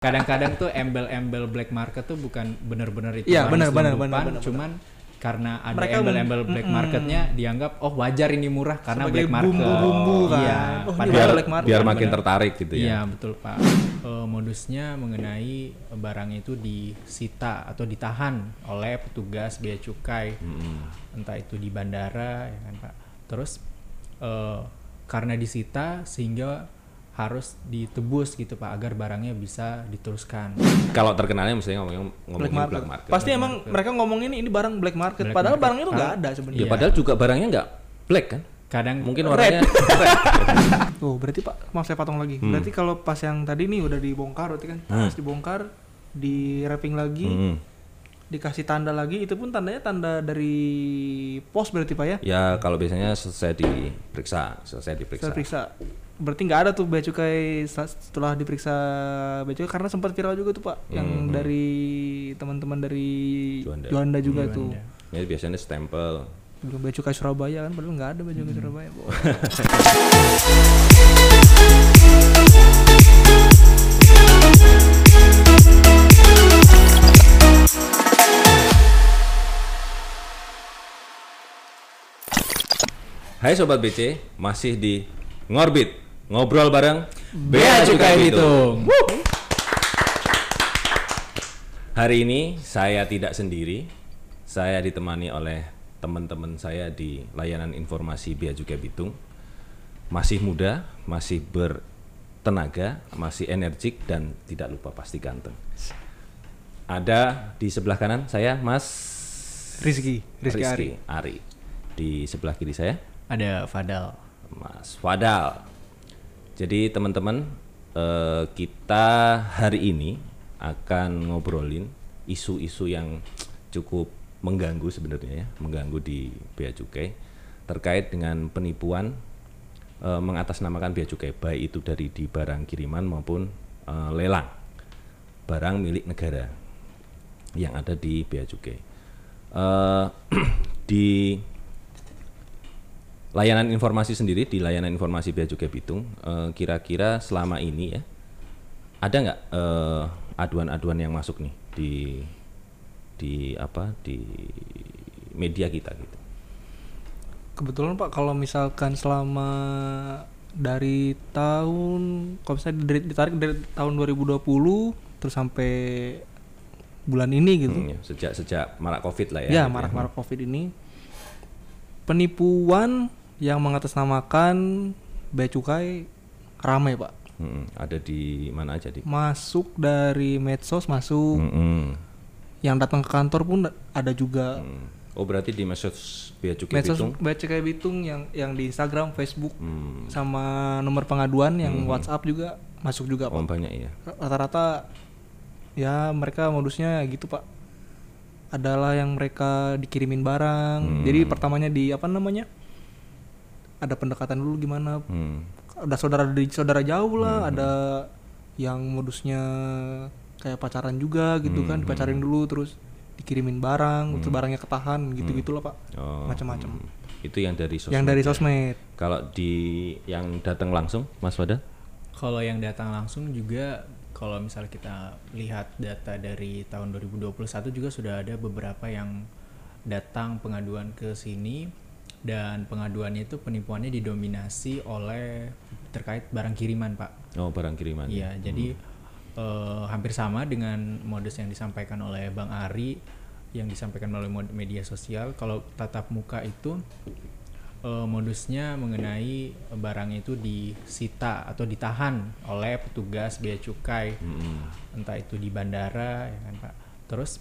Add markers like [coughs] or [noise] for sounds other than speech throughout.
kadang-kadang tuh embel-embel black market tuh bukan bener-bener itu Iya, manis bener, bener, bener, bener, cuman karena ada embel-embel black marketnya dianggap oh wajar ini murah karena Sebagai black market bumbu-bumbu kan. iya Oh, biar black market. biar makin Benar. tertarik gitu Iya ya. betul pak. Eh, modusnya mengenai barang itu disita atau ditahan oleh petugas bea cukai, Mm-mm. entah itu di bandara, ya kan pak. Terus eh, karena disita sehingga harus ditebus gitu pak agar barangnya bisa diteruskan. Kalau terkenalnya misalnya ngomongin black ngomongin market. black market. Pasti emang mereka ngomongin ini barang black market. Black Padahal market. barangnya itu nggak Ah, ada Ya sebenarnya. Iya. padahal juga barangnya nggak black kan? Kadang Mungkin Red. warnanya Tuh, [laughs] berarti Pak, maaf saya potong lagi. Berarti kalau pas yang tadi nih udah dibongkar berarti kan. Hmm. Pas dibongkar, di wrapping lagi, Mm-mm. dikasih tanda lagi, itu pun tandanya tanda dari pos berarti Pak ya. Ya kalau biasanya selesai diperiksa, selesai diperiksa. Saya periksa. Berarti nggak ada tuh bea cukai setelah diperiksa bea cukai karena sempat viral juga tuh Pak yang dari teman-teman dari Juanda. Juanda, juga tuh. Ya biasanya stempel. Belum bea cukai Surabaya kan padahal nggak ada bea cukai Surabaya. Bo. Hai sobat BC, masih di Ngorbit, ngobrol bareng bea cukai Bitung. Hari ini saya tidak sendiri, saya ditemani oleh teman-teman saya di layanan informasi Bea Cukai Bitung. Masih muda, masih bertenaga, masih energik dan tidak lupa pasti ganteng. Ada di sebelah kanan saya Mas Rizky, Rizky, Ari. Ari. Di sebelah kiri saya Ada Fadal. Mas Fadal. Jadi teman-teman eh, kita hari ini akan ngobrolin isu-isu yang cukup mengganggu sebenarnya ya, mengganggu di bea cukai terkait dengan penipuan eh, mengatasnamakan bea cukai baik itu dari di barang kiriman maupun eh, lelang barang milik negara yang ada di bea cukai. [clears throat] Di layanan informasi sendiri di layanan informasi Bea Cukai Bitung eh, kira-kira selama ini ya ada nggak eh, aduan-aduan yang masuk nih di di apa di media kita gitu? Kebetulan Pak kalau misalkan selama dari tahun kalau misalnya dari, ditarik dari tahun 2020 terus sampai bulan ini gitu. Hmm, ya, sejak sejak marak covid lah ya. Ya, marah-marah Covid ini. Penipuan yang mengatasnamakan bea cukai ramai, Pak. Hmm, ada di mana aja di Masuk dari medsos masuk, Hmm, yang datang ke kantor pun ada juga. hmm. oh berarti di medsos Bea Cukai Medsos Bitung bea cukai Bitung yang yang di Instagram, Facebook hmm, sama nomor pengaduan yang WhatsApp juga masuk juga, oh Pak. banyak ya Rata-rata ya mereka modusnya gitu, Pak. Adalah yang mereka dikirimin barang. Jadi pertamanya di apa namanya? Ada pendekatan dulu gimana? hmm. Ada saudara di saudara jauh lah, ada yang modusnya kayak pacaran juga gitu kan, dipacarin dulu terus dikirimin barang, terus barangnya ketahan gitu-gitu lah, Pak. Oh, Macam-macam. hmm. itu yang dari sosmed Yang dari ya. sosmed. Kalau di yang datang langsung, Mas Wada? Kalau yang datang langsung juga kalau misalnya kita lihat data dari tahun 2021 juga sudah ada beberapa yang datang pengaduan ke sini dan pengaduannya itu penipuannya didominasi oleh terkait barang kiriman, Pak. Oh, barang kiriman. Iya, jadi eh, hampir sama dengan modus yang disampaikan oleh Bang Ari yang disampaikan melalui media sosial. Kalau tatap muka itu eh, modusnya mengenai barang itu disita atau ditahan oleh petugas bea cukai, entah itu di bandara, ya kan Pak. Terus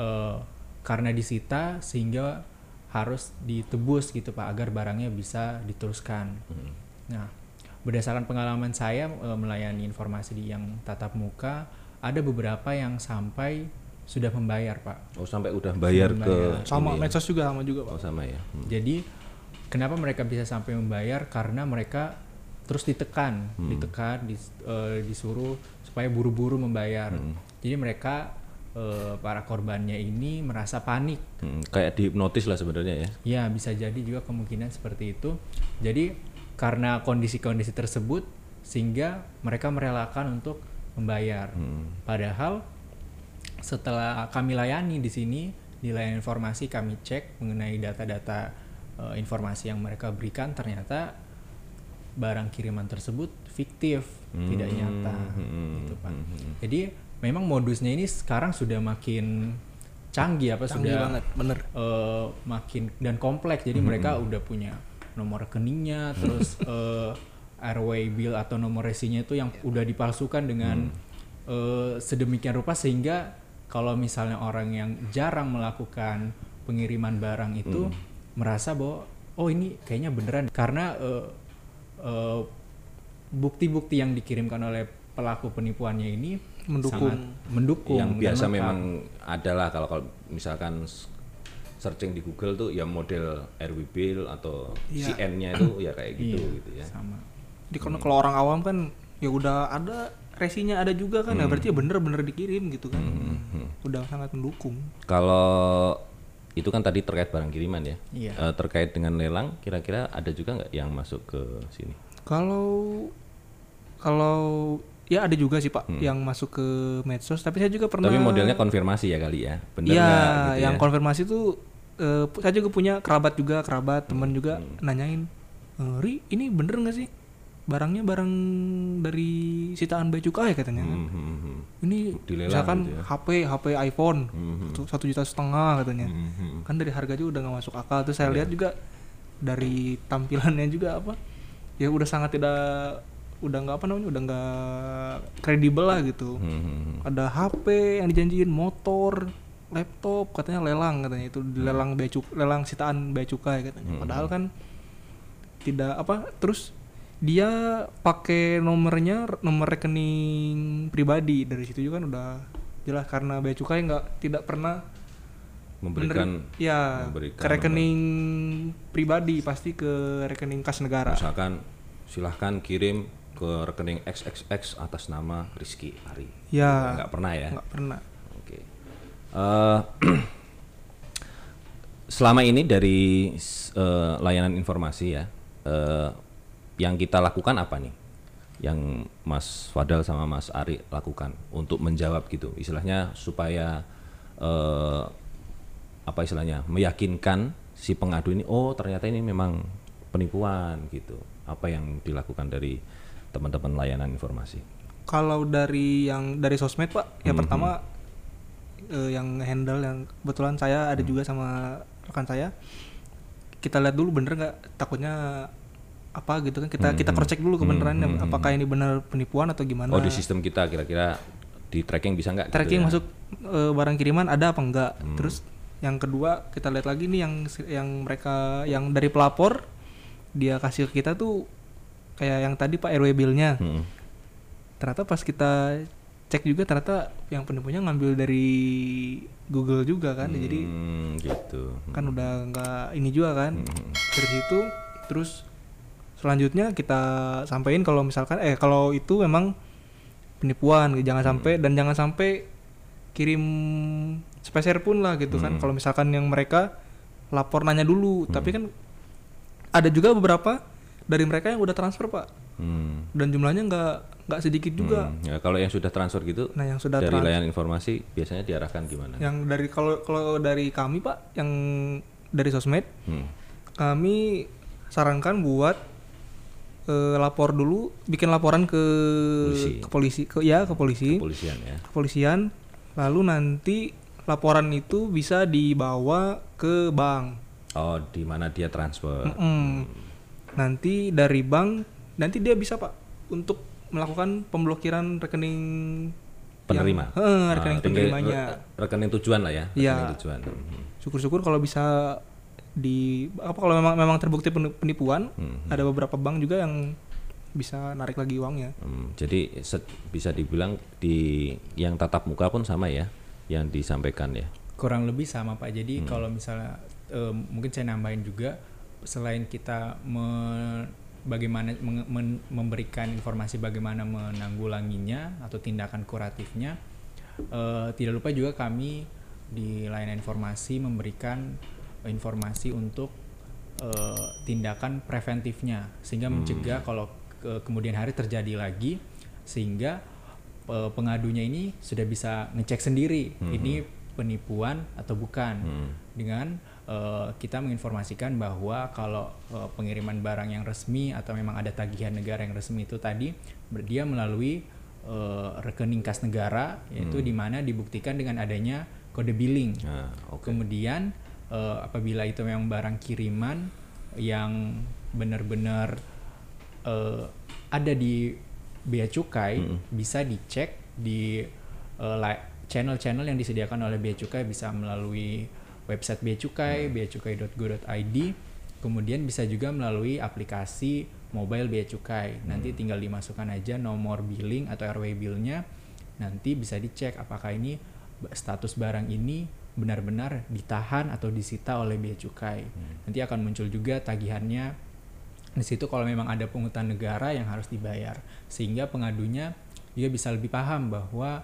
eh, karena disita sehingga harus ditebus gitu Pak agar barangnya bisa diteruskan. Nah, berdasarkan pengalaman saya eh, melayani informasi di yang tatap muka, ada beberapa yang sampai sudah membayar Pak. Oh, sampai udah bayar ke Sama ya? medsos juga sama juga, Pak. Oh, sama ya. Hmm. Jadi kenapa mereka bisa sampai membayar? Karena mereka terus ditekan, ditekan, dis- eh, disuruh supaya buru-buru membayar. Jadi mereka eh, para korbannya ini merasa panik. Hmm, kayak dihipnotis lah sebenarnya ya. Ya bisa jadi juga kemungkinan seperti itu. Jadi karena kondisi-kondisi tersebut sehingga mereka merelakan untuk membayar. Padahal setelah kami layani di sini di layanan informasi kami cek mengenai data-data eh, informasi yang mereka berikan ternyata barang kiriman tersebut fiktif, tidak nyata gitu, Pak. Jadi memang modusnya ini sekarang sudah makin canggih apa Canggih sudah banget, bener. eh, makin dan kompleks. Jadi mereka udah punya nomor rekeningnya, [laughs] terus eh, airway bill atau nomor resinya itu yang udah dipalsukan dengan eh, sedemikian rupa sehingga kalau misalnya orang yang jarang melakukan pengiriman barang itu merasa bahwa oh ini kayaknya beneran karena eh, eh, bukti-bukti yang dikirimkan oleh pelaku penipuannya ini Mendukung. sangat mendukung yang biasa memang adalah kalau kalau misalkan searching di Google tuh ya model RW Bill atau Iya. CN-nya itu ya kayak gitu Iya, gitu ya. sama Jadi kalau kalau orang awam kan ya udah ada resinya ada juga kan ya berarti ya bener-bener dikirim gitu kan. Udah sangat mendukung. Kalau itu kan tadi terkait barang kiriman ya. Iya. Eh, terkait dengan lelang, kira-kira ada juga nggak yang masuk ke sini? Kalau kalau ya ada juga sih Pak yang masuk ke medsos tapi saya juga pernah Tapi modelnya konfirmasi ya kali ya, Iya, nggak gitu yang ya? konfirmasi tuh eh, pu- saya juga punya kerabat juga, kerabat teman juga Hmm. nanyain, "Eh, "Ri, ini bener nggak sih? Barangnya barang dari sitaan bea cukai katanya." Hmm, hmm, hmm. Ini Dilelang misalkan gitu ya. HP, HP iPhone satu satu juta setengah katanya. Hmm, hmm. Kan dari harga juga udah nggak masuk akal. Terus saya lihat juga dari tampilannya juga apa? Ya udah sangat tidak udah nggak apa namanya udah nggak kredibel lah gitu. Hmm, hmm, hmm. ada HP yang dijanjiin motor laptop katanya lelang katanya itu dilelang bea cuk- lelang sitaan bea cukai katanya. Padahal kan tidak apa terus dia pakai nomornya nomor rekening pribadi dari situ juga kan udah jelas karena bea cukai nggak tidak pernah memberikan menerima- ya memberikan ke rekening pribadi pasti ke rekening kas negara. Misalkan silahkan kirim ke rekening XXX atas nama Rizky Ari. ya Nggak pernah ya? nggak pernah Oke. Eh, [clears throat] selama ini dari eh, layanan informasi ya, eh, yang kita lakukan apa nih? Yang Mas Fadal sama Mas Ari lakukan untuk menjawab gitu, istilahnya supaya eh, apa istilahnya meyakinkan si pengadu ini, oh ternyata ini memang penipuan gitu. Apa yang dilakukan dari teman-teman layanan informasi? Kalau dari yang dari sosmed pak, yang pertama eh, yang handle yang kebetulan saya ada juga sama rekan saya. Kita lihat dulu bener nggak takutnya apa gitu kan kita kita cross check dulu kebenarannya apakah ini benar penipuan atau gimana. Oh di sistem kita kira-kira di tracking bisa nggak? gitu Tracking ya? masuk eh, barang kiriman ada apa enggak? Terus yang kedua kita lihat lagi nih yang yang mereka yang dari pelapor dia kasih ke kita tuh kayak yang tadi Pak RW bill-nya. Hmm. ternyata pas kita cek juga ternyata yang penipunya ngambil dari Google juga kan jadi Hmm, gitu. kan udah nggak ini juga kan. Dari situ terus selanjutnya kita sampaikan kalau misalkan eh kalau itu memang penipuan jangan sampai dan jangan sampai kirim speser pun lah gitu kan. Kalau misalkan yang mereka lapor nanya dulu tapi kan ada juga beberapa dari mereka yang udah transfer pak Hmm. dan jumlahnya nggak nggak sedikit juga Hmm, ya, kalau yang sudah transfer gitu nah yang sudah dari trans- layanan informasi biasanya diarahkan gimana? yang dari kalau kalau dari kami pak yang dari sosmed Hmm. kami sarankan buat eh, lapor dulu bikin laporan ke Polisi. ke polisi ke ya ke polisi Kepolisian ya. kepolisian lalu nanti laporan itu bisa dibawa ke bank Oh, di mana dia transfer? Mm-mm. Nanti dari bank nanti dia bisa pak untuk melakukan pemblokiran rekening Penerima. yang- Eh, rekening Ah, tinggal penerimanya re- rekening tujuan lah ya. Iya. Rekening tujuan. Hmm. syukur-syukur kalau bisa di apa kalau memang memang terbukti peni- penipuan Hmm. ada beberapa bank juga yang bisa narik lagi uangnya Hmm, jadi set- bisa dibilang di yang tatap muka pun sama ya yang disampaikan ya. kurang lebih sama pak jadi kalau misalnya eh, mungkin saya nambahin juga selain kita me- bagaimana men- memberikan informasi bagaimana menanggulanginya atau tindakan kuratifnya eh, tidak lupa juga kami di layanan informasi memberikan informasi untuk eh, tindakan preventifnya sehingga mencegah kalau ke- kemudian hari terjadi lagi sehingga pe- pengadunya ini sudah bisa ngecek sendiri ini penipuan atau bukan. Dengan eh, kita menginformasikan bahwa kalau eh, pengiriman barang yang resmi atau memang ada tagihan negara yang resmi itu tadi dia melalui eh, rekening kas negara yaitu di mana dibuktikan dengan adanya kode billing. Nah, oke. Kemudian eh, apabila itu memang barang kiriman yang benar-benar eh, ada di bea cukai bisa dicek di eh, li- channel-channel yang disediakan oleh bea cukai bisa melalui website bea cukai beacukai.go.id kemudian bisa juga melalui aplikasi mobile bea cukai. Nanti tinggal dimasukkan aja nomor billing atau RW bill-nya. Nanti bisa dicek apakah ini status barang ini benar-benar ditahan atau disita oleh bea cukai. Nanti akan muncul juga tagihannya. Di situ kalau memang ada pungutan negara yang harus dibayar sehingga pengadunya juga bisa lebih paham bahwa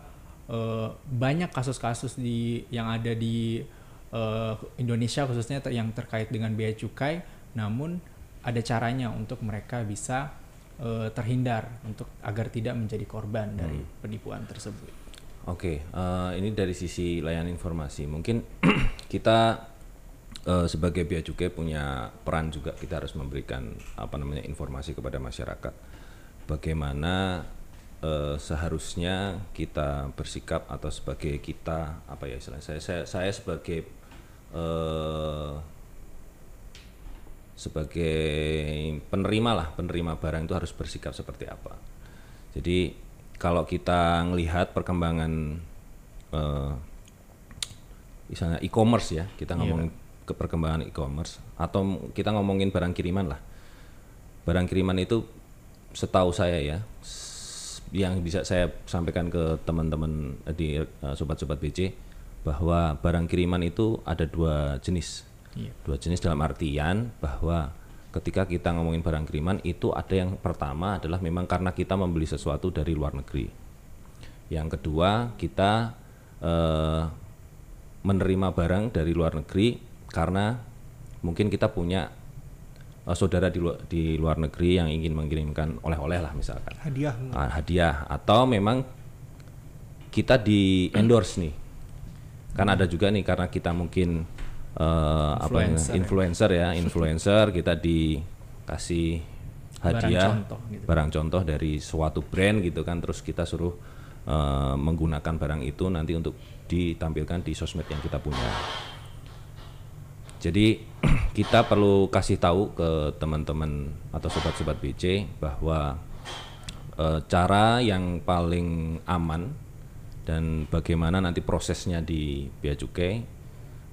eh, banyak kasus-kasus di yang ada di eh, Indonesia khususnya ter- yang terkait dengan bea cukai namun ada caranya untuk mereka bisa eh, terhindar untuk agar tidak menjadi korban dari penipuan tersebut. Oke, eh, ini dari sisi layanan informasi. Mungkin [clears throat] kita eh, sebagai bea cukai punya peran juga kita harus memberikan apa namanya informasi kepada masyarakat. Bagaimana eh, seharusnya kita bersikap atau sebagai kita apa ya istilahnya saya saya, saya sebagai eh, sebagai penerima lah penerima barang itu harus bersikap seperti apa. Jadi kalau kita melihat perkembangan eh, misalnya e-commerce ya, kita ngomongin ke perkembangan e-commerce atau kita ngomongin barang kiriman lah. Barang kiriman itu setahu saya ya, yang bisa saya sampaikan ke teman-teman eh, di eh, sobat-sobat BC bahwa barang kiriman itu ada dua jenis. Iya. Dua jenis dalam artian bahwa ketika kita ngomongin barang kiriman itu ada yang pertama adalah memang karena kita membeli sesuatu dari luar negeri. Yang kedua kita eh, menerima barang dari luar negeri karena mungkin kita punya eh, saudara di luar, di luar negeri yang ingin mengirimkan oleh-oleh lah misalkan hadiah Ah, hadiah atau memang kita di endorse nih kan ada juga nih karena kita mungkin eh, apa ya, Influencer ya. influencer influencer kita dikasih hadiah contoh gitu. barang contoh dari suatu brand gitu kan terus kita suruh eh, menggunakan barang itu nanti untuk ditampilkan di sosmed yang kita punya jadi [clears throat] kita perlu kasih tahu ke teman-teman atau sobat-sobat BC bahwa eh, cara yang paling aman dan bagaimana nanti prosesnya di bea cukai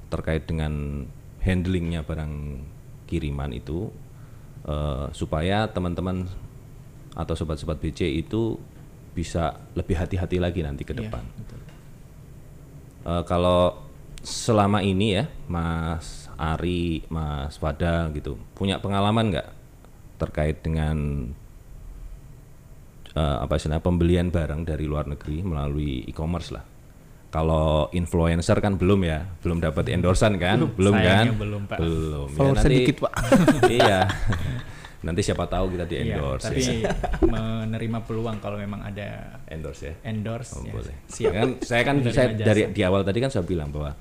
terkait dengan handlingnya barang kiriman itu eh, supaya teman-teman atau sobat-sobat BC itu bisa lebih hati-hati lagi nanti ke Iya, depan. betul. Eh, kalau selama ini ya, Mas Ari, Mas Fadal gitu, punya pengalaman nggak terkait dengan eh, apa istilahnya pembelian barang dari luar negeri melalui e-commerce lah? Kalau influencer kan belum ya, belum dapat endorsan kan, belum, kan? Sayangnya belum, Pak. Belum. Ya, nanti- dikit, Pak. [laughs] iya. nanti siapa tahu kita di Iya, endorse. tapi ya. menerima peluang kalau memang ada endorse ya. endorse Oh, ya, boleh. siap. Kan saya kan Menerima saya jasa. dari di awal tadi kan saya bilang bahwa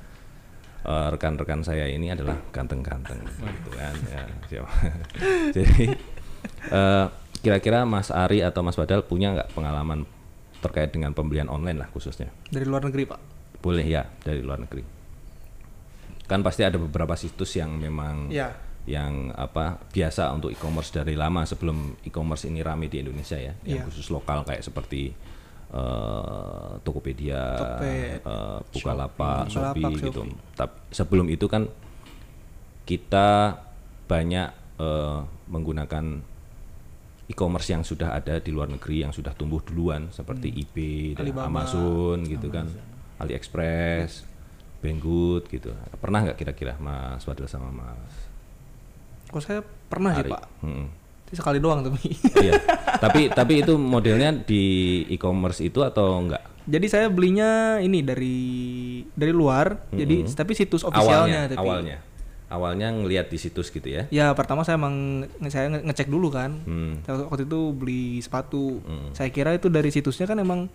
eh, rekan-rekan saya ini adalah ganteng-ganteng gitu kan ya. siapa. [laughs] Jadi eh, kira-kira Mas Ari atau Mas Badal punya nggak pengalaman terkait dengan pembelian online lah khususnya? dari luar negeri pak Boleh ya dari luar negeri. Kan pasti ada beberapa situs yang memang ya yang apa biasa untuk e-commerce dari lama sebelum e-commerce ini rame di Indonesia ya, yang Iya. khusus lokal kayak seperti eh, Tokopedia, Tokped, eh, Bukalapak, Shopee. Shopee, gitu. Tapi sebelum itu kan kita banyak eh, menggunakan e-commerce yang sudah ada di luar negeri yang sudah tumbuh duluan seperti eBay, dan Alibaba, Amazon gitu kan, AliExpress, Banggood gitu. Pernah nggak kira-kira Mas Wadil sama Mas kok saya pernah sih Ari? pak Mm-mm. Itu sekali doang tapi iya. tapi tapi itu modelnya di e-commerce itu atau enggak? jadi saya belinya ini dari dari luar jadi tapi situs officialnya awalnya, tapi awalnya. Awalnya ngelihat di situs gitu ya. ya pertama saya emang saya nge- ngecek dulu kan Hmm. Waktu itu beli sepatu saya kira itu dari situsnya kan emang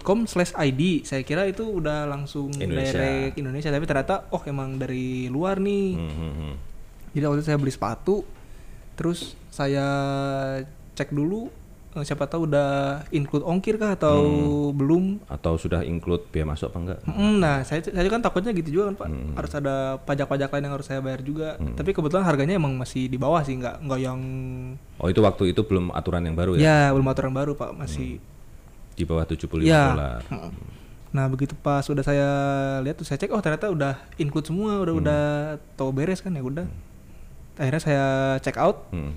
.com slash ID saya kira itu udah langsung Indonesia. direct Indonesia tapi ternyata oh emang dari luar nih Hmm, hmm, hmm. jadi waktu itu saya beli sepatu terus saya cek dulu siapa tahu udah include ongkir kah atau Hmm. belum Atau sudah include biaya masuk apa enggak? Mm, nah saya saya kan takutnya gitu juga kan pak Hmm. harus ada pajak-pajak lain yang harus saya bayar juga tapi kebetulan harganya emang masih di bawah sih nggak nggak yang Oh itu waktu itu belum aturan yang baru ya? ya belum aturan baru pak masih Di bawah 75 Ya. dolar. Heeh. Nah begitu pas udah saya lihat tuh saya cek oh ternyata udah include semua udah udah tau beres kan ya udah. Akhirnya saya check out, Hmm.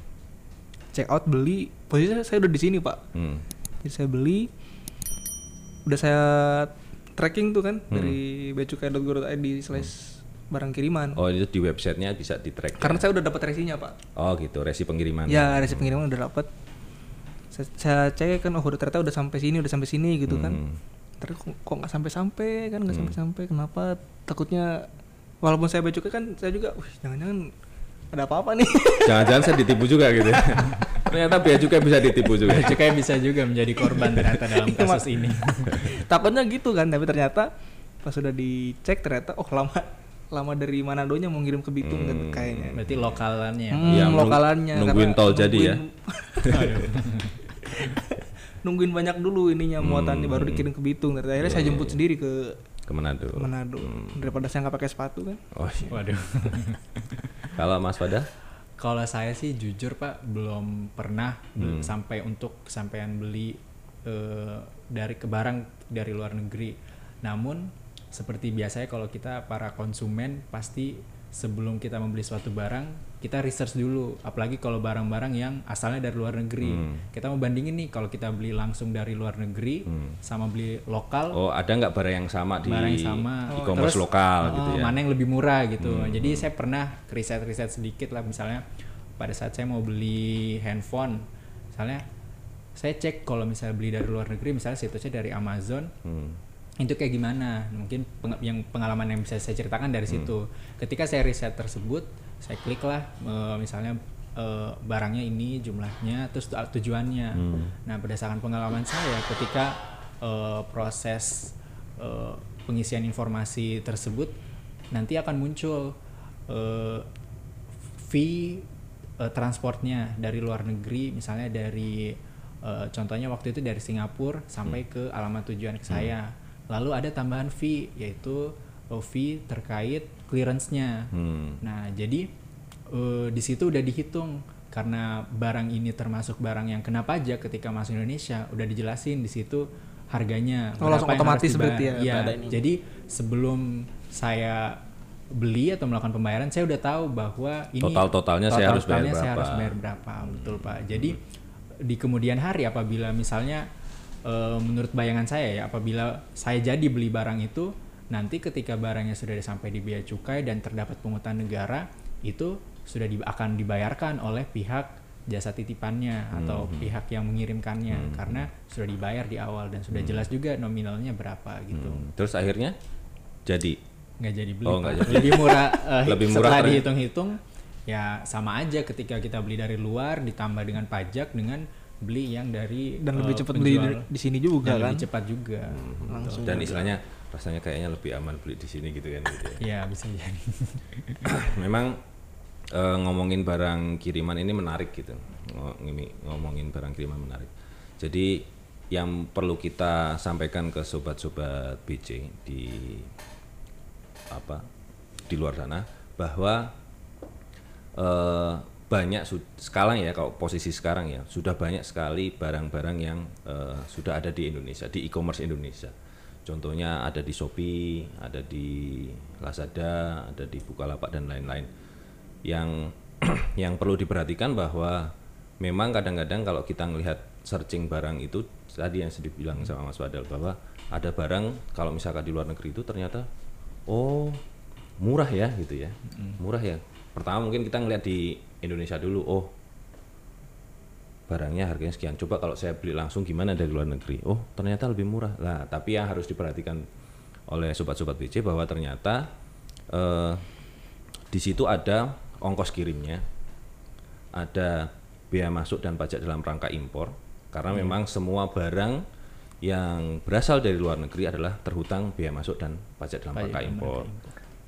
Check out beli. Posisinya saya udah di sini pak. Hmm. Jadi saya beli, udah saya tracking tuh kan dari beacukai.go.id slash barang kiriman. Oh itu di websitenya bisa di track. Karena saya udah dapat resinya pak. Oh gitu, resi pengiriman. Ya resi pengiriman udah dapat. Saya, saya cek kan oh udah ternyata udah sampai sini udah sampai sini gitu kan. Hmm. Terus kok nggak sampai-sampai kan nggak sampai-sampai kenapa takutnya walaupun saya becukai kan saya juga wih jangan-jangan ada apa-apa nih [laughs] Jangan-jangan saya ditipu juga gitu. ya. [laughs] Ternyata bea cukai bisa ditipu juga. Bea cukai bisa juga menjadi korban ternyata dalam [laughs] Iya, kasus ini. takutnya gitu kan tapi ternyata pas sudah dicek ternyata oh lama lama dari Manadonya mau ngirim ke Bitung kan kayaknya Berarti lokalannya. hmm, Iya, nung- lokalannya nungguin tol jadi ya. nungguin banyak dulu ininya muatannya baru dikirim ke Bitung ternyata akhirnya saya jemput sendiri ke Ke Manado. ke Manado daripada saya nggak pakai sepatu kan Oh iya. Waduh. [laughs] Kalau Mas Fada? Kalau saya sih jujur Pak belum pernah bel- sampai untuk kesampaian beli eh, dari ke barang dari luar negeri. Namun seperti biasanya kalau kita para konsumen pasti sebelum kita membeli suatu barang kita research dulu. Apalagi kalau barang-barang yang asalnya dari luar negeri. Kita mau bandingin nih kalau kita beli langsung dari luar negeri sama beli lokal Oh ada nggak barang yang sama di barang yang sama e-commerce Terus, lokal oh, gitu ya? mana yang lebih murah gitu jadi saya pernah riset riset sedikit lah misalnya pada saat saya mau beli handphone misalnya saya cek kalau misalnya beli dari luar negeri misalnya situsnya dari Amazon Hmm. itu kayak gimana mungkin peng- yang pengalaman yang bisa saya ceritakan dari situ ketika saya riset tersebut saya klik lah eh, misalnya eh, barangnya ini jumlahnya terus tu- tujuannya. Nah berdasarkan pengalaman saya ketika eh, proses eh, pengisian informasi tersebut nanti akan muncul eh, fee eh, transportnya dari luar negeri misalnya dari eh, contohnya waktu itu dari Singapura sampai ke alamat tujuan ke saya. Lalu ada tambahan fee yaitu eh, fee terkait clearance-nya Hmm. nah jadi eh, di situ udah dihitung karena barang ini termasuk barang yang kena pajak ketika masuk Indonesia udah dijelasin di situ harganya Oh, langsung berapa yang harus otomatis berarti ya, Iya, ini. jadi sebelum saya beli atau melakukan pembayaran saya udah tahu bahwa ini Total-totalnya saya harus bayar total-totalnya saya berapa. harus bayar berapa betul pak jadi di kemudian hari apabila misalnya eh, menurut bayangan saya ya apabila saya jadi beli barang itu nanti ketika barangnya sudah sampai di bea cukai dan terdapat pungutan negara itu sudah di- akan dibayarkan oleh pihak jasa titipannya atau Hmm. pihak yang mengirimkannya. Karena sudah dibayar di awal dan sudah jelas juga nominalnya berapa gitu. Hmm. Terus akhirnya? Jadi? Nggak jadi beli Oh, jadi. lebih murah [laughs] eh, Lebih murah setelah ternyata. dihitung-hitung ya sama aja ketika kita beli dari luar ditambah dengan pajak dengan beli yang dari dan eh, lebih cepat beli di, di sini juga dan kan? lebih cepat juga. Langsung. dan istilahnya rasanya kayaknya lebih aman beli di sini gitu kan gitu ya. ya bisa jadi [coughs] Memang eh, ngomongin barang kiriman ini menarik gitu. Ngomongin barang kiriman menarik. Jadi yang perlu kita sampaikan ke sobat-sobat BC di apa di luar sana bahwa eh, banyak sekarang ya kalau posisi sekarang ya sudah banyak sekali barang-barang yang eh, sudah ada di Indonesia di e-commerce Indonesia. Contohnya ada di Shopee, ada di Lazada, ada di Bukalapak dan lain-lain. Yang [clears throat] yang perlu diperhatikan bahwa memang kadang-kadang kalau kita melihat searching barang itu tadi yang sedih bilang sama Mas Fadal bahwa ada barang kalau misalkan di luar negeri itu ternyata oh murah ya gitu ya. Murah ya. Pertama mungkin kita ngeliat di Indonesia dulu oh barangnya harganya sekian. Coba kalau saya beli langsung gimana dari luar negeri? Oh ternyata lebih murah. Lah tapi yang harus diperhatikan oleh sobat-sobat BC bahwa ternyata eh, di situ ada ongkos kirimnya ada bea masuk dan pajak dalam rangka impor. Karena memang semua barang yang berasal dari luar negeri adalah terhutang biaya masuk dan pajak dalam rangka impor.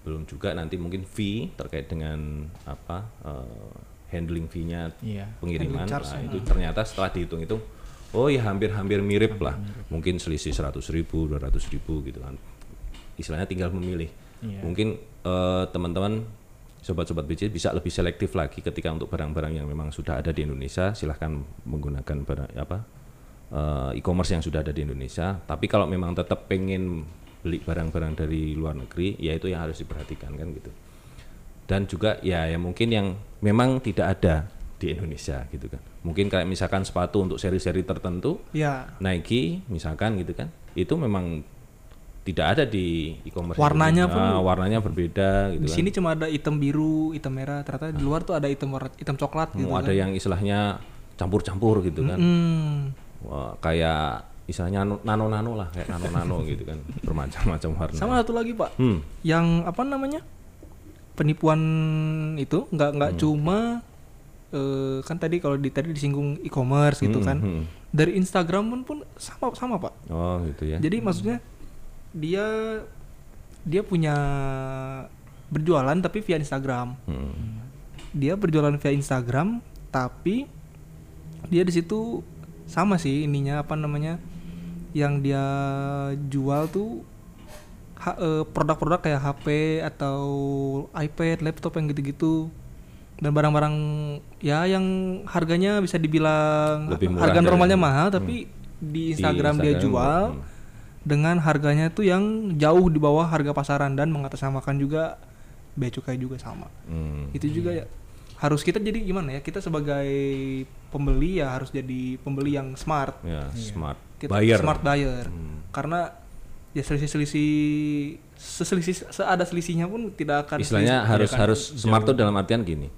Belum juga nanti mungkin fee terkait dengan apa eh, handling fee-nya Iya. pengiriman. Handling Nah, itu ternyata setelah dihitung-hitung oh ya hampir-hampir mirip lah. Mungkin selisih 100 ribu, 200 ribu gitu kan. Istilahnya tinggal memilih. Iya. Mungkin eh, teman-teman sobat-sobat BC bisa lebih selektif lagi ketika untuk barang-barang yang memang sudah ada di Indonesia silahkan menggunakan barang apa eh, e-commerce yang sudah ada di Indonesia. Tapi kalau memang tetap pengen beli barang-barang dari luar negeri, ya itu yang harus diperhatikan kan gitu. Dan juga ya yang mungkin yang memang tidak ada di Indonesia gitu kan. Mungkin kayak misalkan sepatu untuk seri-seri tertentu Ya, Nike misalkan gitu kan itu memang tidak ada di e-commerce Warnanya Indonesia. Ah, warnanya berbeda gitu di kan sini cuma ada hitam biru, hitam merah. Ternyata di luar tuh ada hitam warna hitam coklat gitu. mau ada yang istilahnya campur-campur gitu kan Hmm. Wah, kayak istilahnya nano-nano lah kayak nano-nano gitu kan [laughs] bermacam-macam warna Sama satu lagi pak, hmm. yang apa namanya penipuan itu nggak nggak Hmm. cuma eh, kan tadi kalau di tadi disinggung e-commerce gitu Hmm, kan hmm. dari Instagram pun pun sama sama pak. oh gitu ya Jadi maksudnya dia dia punya berjualan tapi via Instagram. Hmm. Dia berjualan via Instagram tapi dia di situ sama sih ininya apa namanya yang dia jual tuh produk-produk kayak HP atau iPad, laptop yang gitu-gitu dan barang-barang ya yang harganya bisa dibilang Lebih murah harga dari- normalnya mahal tapi di Instagram, dia Instagram, jual hmm. dengan harganya tuh yang jauh di bawah harga pasaran dan mengatasnamakan juga bea cukai juga sama. Hmm. Itu juga ya harus kita jadi gimana ya? Kita sebagai pembeli ya harus jadi pembeli yang smart. ya smart Kita buyer smart buyer. Hmm. Karena ya selisih-selisih seselisih seada selisihnya pun tidak akan istilahnya tidak harus akan harus smart tuh dalam artian gini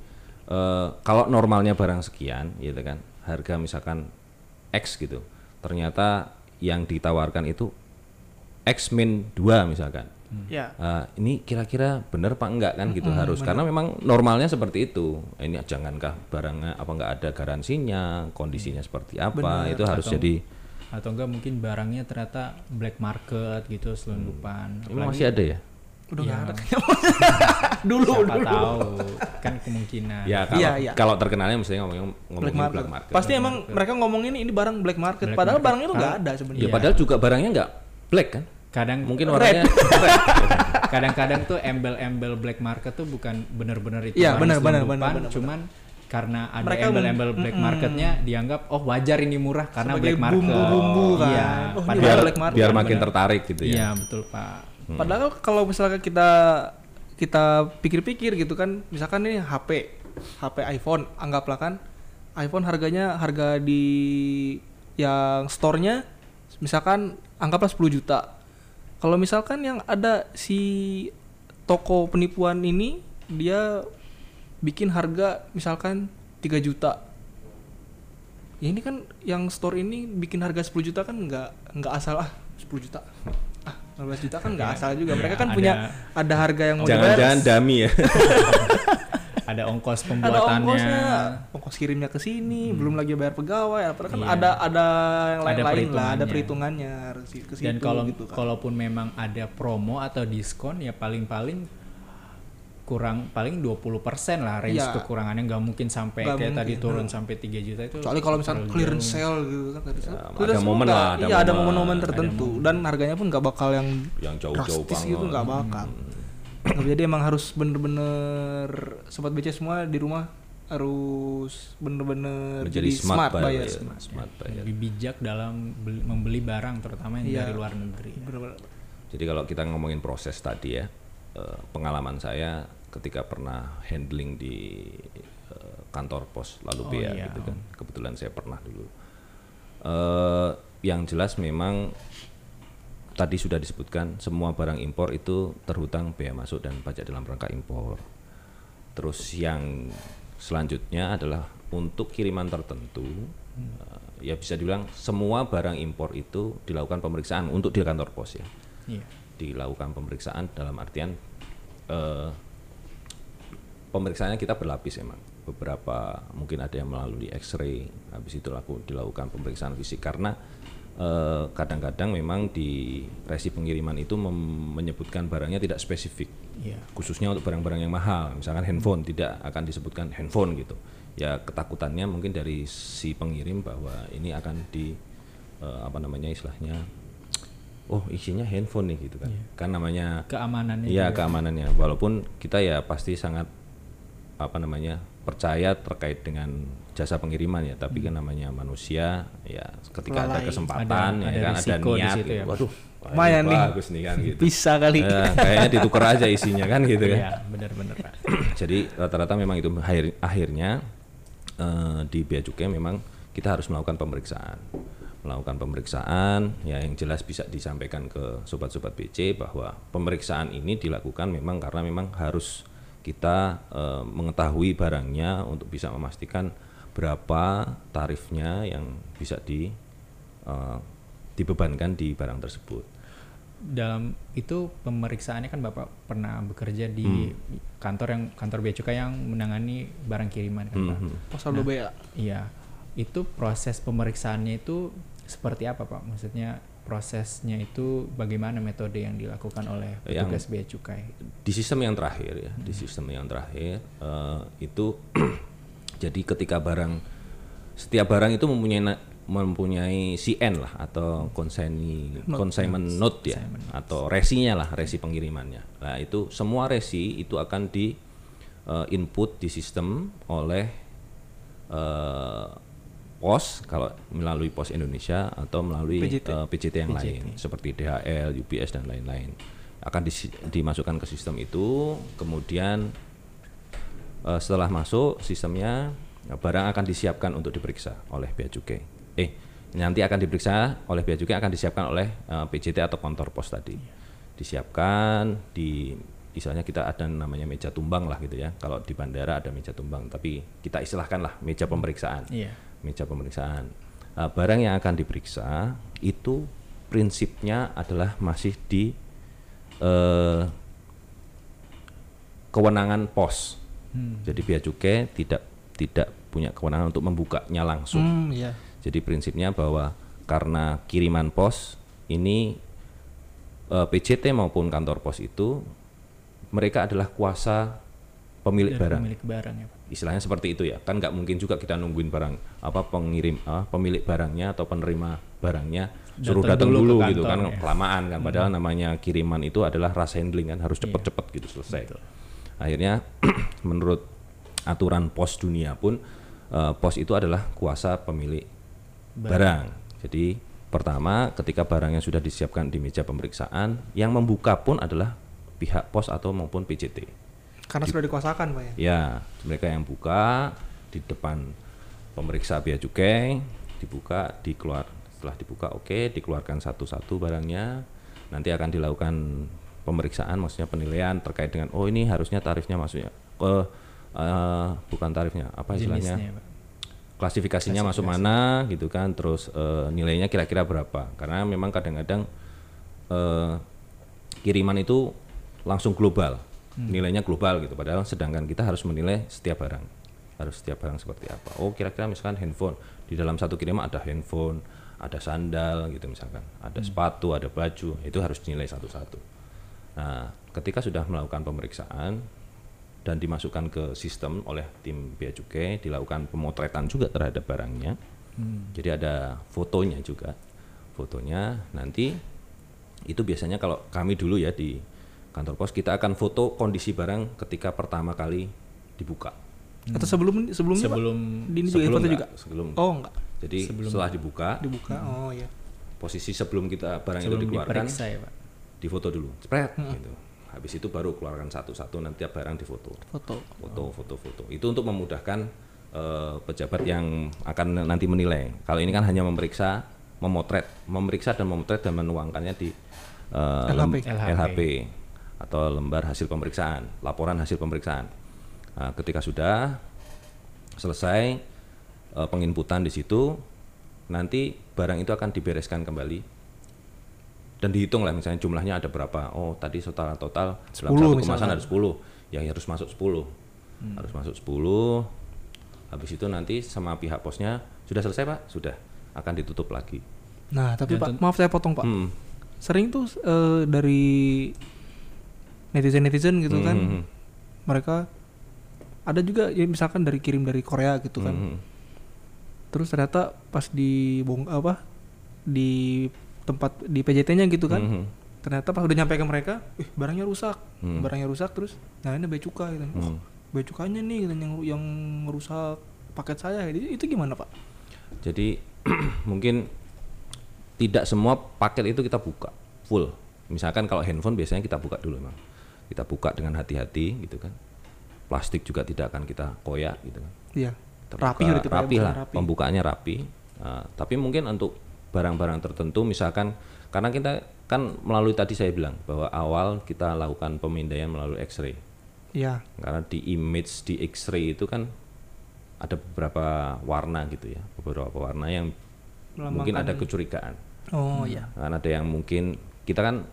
Eh, kalau normalnya barang sekian gitu kan harga misalkan X gitu ternyata yang ditawarkan itu X min 2 misalkan. Ya. Eh, ini kira-kira benar pak enggak kan gitu harus karena memang normalnya seperti itu. Ini jangankah barangnya apa enggak ada garansinya kondisinya seperti apa itu harus Atau- jadi atau enggak mungkin barangnya ternyata black market gitu selundupan ini masih ada ya udah Ya. ada kayaknya. [laughs] dulu siapa dulu. tahu kan kemungkinan ya kalau Iya, iya. kalau terkenalnya misalnya ngomongin ngomongin Black market. black market Pasti emang mereka ngomongin ini barang black market, Black padahal market. barangnya tuh nggak ada sebenarnya. ya padahal juga barangnya enggak black kan kadang mungkin warnanya [laughs] kadang-kadang tuh embel-embel black market tuh bukan bener-bener itu Iya, benar, selundupan, benar, benar, cuman karena ada Mereka embel-embel black marketnya dianggap oh wajar ini murah karena Sebagai black market bumbu-bumbu kan. iya Oh, padahal biar black market. biar makin tertarik gitu ya iya betul pak Padahal kalau misalkan kita kita pikir-pikir gitu kan, misalkan ini HP, HP iPhone, anggaplah kan iPhone harganya harga di yang store-nya misalkan anggaplah 10 juta. Kalau misalkan yang ada si toko penipuan ini dia bikin harga misalkan 3 juta. Ya ini kan yang store ini bikin harga 10 juta kan nggak nggak asal ah 10 juta. Ah 15 juta kan nggak asal juga. Mereka kan ada- punya ada harga yang mau dibayar. jangan-jangan dami ya [laughs] ada ongkos ada pembuatannya ongkosnya, ongkos kirimnya ke sini, belum lagi bayar pegawai. Apa kan Iya. ada ada yang Ada lain-lain lah, ada perhitungannya. perhitungannya harus ke situ dan kalau gitu kan. kalaupun memang ada promo atau diskon ya paling-paling kurang paling 20% lah range Iya. kekurangannya nggak mungkin sampai Nggak kayak tadi mungkin, turun sampai 3 juta itu Kecuali kalau misalnya clearance jauh. sale gitu kan clearance. Ya, ada momen lah, ada iya, ada momen. momen-momen Ada tertentu dan harganya pun nggak bakal yang yang jauh-jauh drastis banget gitu nggak bakal. Nah, Jadi emang harus bener-bener sobat BC semua di rumah harus bener-bener menjadi jadi smart, buyer, buyer. ya, smart buyer. lebih bijak dalam beli- membeli barang terutama yang Iya. dari luar negeri Bener-bener. Jadi kalau kita ngomongin proses tadi ya, eh, pengalaman saya ketika pernah handling di eh, kantor pos lalu Oh, bea iya. gitu kan, kebetulan saya pernah dulu. Eh, yang jelas memang tadi sudah disebutkan semua barang impor itu terhutang bea masuk dan pajak dalam rangka impor. Terus yang selanjutnya adalah untuk kiriman tertentu, eh, ya bisa dibilang semua barang impor itu dilakukan pemeriksaan untuk di kantor pos ya iya dilakukan pemeriksaan dalam artian pemeriksaannya kita berlapis emang beberapa mungkin ada yang melalui X-ray habis itu laku dilakukan pemeriksaan fisik karena eh, kadang-kadang memang di resi pengiriman itu menyebutkan barangnya tidak spesifik Iya. khususnya untuk barang-barang yang mahal misalkan handphone tidak akan disebutkan handphone gitu ya ketakutannya mungkin dari si pengirim bahwa ini akan di eh, apa namanya istilahnya oh isinya handphone nih gitu kan kan namanya Keamanannya. Iya juga. keamanannya. Walaupun kita ya pasti sangat apa namanya percaya terkait dengan jasa pengiriman ya. Tapi kan namanya manusia ya ketika ada Lalai. kesempatan Ada- ya ada kan ada niat. gitu. ya, Pak. Waduh, wah, Lumayan nih. bagus nih kan gitu. Bisa kali. Ya, kayaknya ditukar aja isinya kan gitu kan. Iya, benar-benar Pak. [clears throat] Jadi rata-rata memang itu akhir, akhirnya eh, di bea cukai memang kita harus melakukan pemeriksaan. Melakukan pemeriksaan ya yang jelas bisa disampaikan ke sobat-sobat BC bahwa pemeriksaan ini dilakukan memang karena memang harus kita eh, mengetahui barangnya untuk bisa memastikan berapa tarifnya yang bisa di eh, dibebankan di barang tersebut. Dalam itu pemeriksaannya kan Bapak pernah bekerja di kantor yang kantor bea cukai yang menangani barang kiriman kan Pak. Pasal 2 Iya. Itu proses pemeriksaannya itu seperti apa Pak? Maksudnya prosesnya itu bagaimana metode yang dilakukan oleh Yang- petugas bea cukai? di sistem yang terakhir ya di sistem yang terakhir eh, itu [clears throat] jadi ketika barang setiap barang itu mempunyai mempunyai CN lah atau consignee consignment note ya atau resinya lah resi pengirimannya. Nah itu semua resi itu akan di eh, input di sistem oleh eh, pos kalau melalui pos Indonesia atau melalui PJT. eh, PJT yang lain seperti DHL, UPS dan lain-lain akan disi- dimasukkan ke sistem itu. Kemudian eh, setelah masuk sistemnya ya, barang akan disiapkan untuk diperiksa oleh bea cukai. Eh nanti akan diperiksa oleh bea cukai akan disiapkan oleh eh, PJT atau kantor pos tadi. Disiapkan di misalnya kita ada namanya meja tumbang lah gitu ya. Kalau di bandara ada meja tumbang tapi kita istilahkan lah meja pemeriksaan. Iya. Meja pemeriksaan. Nah, barang yang akan diperiksa itu prinsipnya adalah masih di eh, kewenangan pos. Jadi bea cukai tidak tidak punya kewenangan untuk membukanya langsung. Hmm, iya. Jadi prinsipnya bahwa karena kiriman pos ini eh, PJT maupun kantor pos itu mereka adalah kuasa pemilik Dari barang pemilik barang ya Pak. Istilahnya seperti itu ya. Kan nggak mungkin juga kita nungguin barang apa pengirim ah, pemilik barangnya atau penerima barangnya suruh Datang dulu dulu, gitu kan ya. kelamaan kan. Padahal namanya kiriman itu adalah rush handling kan harus cepet-cepet gitu selesai. Akhirnya [clears throat] menurut aturan pos dunia pun eh, pos itu adalah kuasa pemilik barang. jadi pertama ketika barangnya sudah disiapkan di meja pemeriksaan yang membuka pun adalah pihak pos atau maupun PJT Karena sudah dikuasakan, Pak ya. Ya, mereka yang buka di depan pemeriksa bea cukai dibuka, dikeluar setelah dibuka oke, dikeluarkan satu-satu barangnya. Nanti akan dilakukan pemeriksaan maksudnya penilaian terkait dengan oh ini harusnya tarifnya maksudnya ke eh, bukan tarifnya, apa istilahnya? Jenisnya Pak. klasifikasinya masuk mana gitu kan terus eh, nilainya kira-kira berapa karena memang kadang-kadang eh, kiriman itu langsung global nilainya global gitu. Padahal sedangkan kita harus menilai setiap barang. Harus setiap barang seperti apa. Oh kira-kira misalkan handphone. Di dalam satu kiriman ada handphone ada sandal gitu misalkan. Ada sepatu ada baju. Itu harus dinilai satu-satu. Nah ketika sudah melakukan pemeriksaan dan dimasukkan ke sistem oleh tim bea cukai dilakukan pemotretan juga terhadap barangnya. Jadi ada fotonya juga. Fotonya nanti itu biasanya kalau kami dulu ya di kantor pos kita akan foto kondisi barang ketika pertama kali dibuka Atau sebelum sebelumnya, Pak? Sebelum Di ini juga foto enggak, juga. sebelum Oh, enggak. jadi setelah dibuka Dibuka. Oh, iya. posisi sebelum kita barang itu sebelum dikeluarkan diperiksa ya Pak. difoto dulu spread gitu habis itu baru keluarkan satu-satu nanti tiap barang difoto Foto. foto foto foto itu untuk memudahkan eh, pejabat yang akan nanti menilai kalau ini kan hanya memeriksa memotret memeriksa dan memotret dan menuangkannya di eh, lem- LHP. LHP atau lembar hasil pemeriksaan laporan hasil pemeriksaan. Nah, ketika sudah selesai eh, penginputan di situ nanti barang itu akan dibereskan kembali dan dihitung lah misalnya jumlahnya ada berapa. Oh tadi total total dalam 10 satu kemasan ada 10 ya harus masuk 10 harus masuk 10 habis itu nanti sama pihak posnya sudah selesai pak? Sudah. Akan ditutup lagi. Nah, tapi Dan Pak, maaf saya potong Pak. Hmm. Sering tuh eh, dari netizen-netizen gitu kan, Hmm. mereka ada juga ya misalkan dari kirim dari Korea gitu kan. Hmm. Terus ternyata pas di bong apa di tempat di PJT-nya gitu kan. Hmm. Ternyata pas udah nyampe ke mereka, ih barangnya rusak. Hmm. Barangnya rusak terus nah ini bea cukai gitu. Wah, Hmm. bea cukainya nih gitu, yang yang merusak paket saya. Itu, itu gimana, Pak? Jadi [clears throat] mungkin tidak semua paket itu kita buka full. Misalkan kalau handphone biasanya kita buka dulu memang. Kita buka dengan hati-hati gitu kan. Plastik juga tidak akan kita koyak gitu kan. Iya. Terbuka, Rapi ya, rapi lah. rapi. Pembukaannya rapi. Nah, tapi mungkin untuk barang-barang tertentu misalkan karena kita kan melalui tadi saya bilang bahwa awal kita lakukan pemindaian melalui X-ray. Iya. Karena di image di X-ray itu kan ada beberapa warna gitu ya, beberapa warna yang mungkin ada kecurigaan. Oh iya. Kan ada yang mungkin kita kan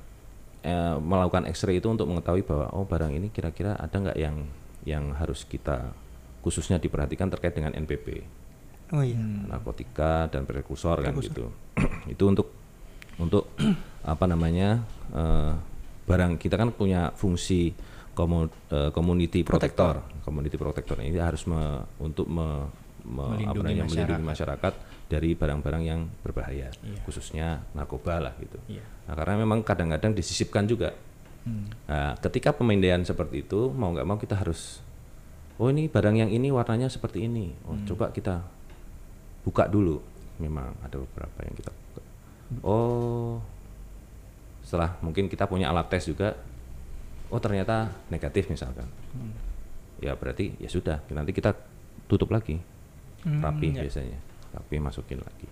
eh, melakukan X-ray itu untuk mengetahui bahwa oh barang ini kira-kira ada nggak yang yang harus kita khususnya diperhatikan terkait dengan NPP, Oh iya. narkotika dan prekursor kan gitu. [clears throat] itu untuk untuk [clears throat] apa namanya eh, barang kita kan punya fungsi komu- eh, community protector, community protector. Ini harus me- untuk me- me- apa Melindungi namanya, melindungi masyarakat dari barang-barang yang berbahaya, Iya. khususnya narkoba lah gitu. Iya. Nah, karena memang kadang-kadang disisipkan juga. Hmm. Nah, ketika pemindaian seperti itu mau nggak mau kita harus, oh ini barang yang ini warnanya seperti ini, oh coba kita buka dulu. Memang ada beberapa yang kita buka. Oh, setelah mungkin kita punya alat tes juga, oh ternyata negatif misalkan. Ya berarti ya sudah, nanti kita tutup lagi, rapi biasanya, rapi masukin lagi.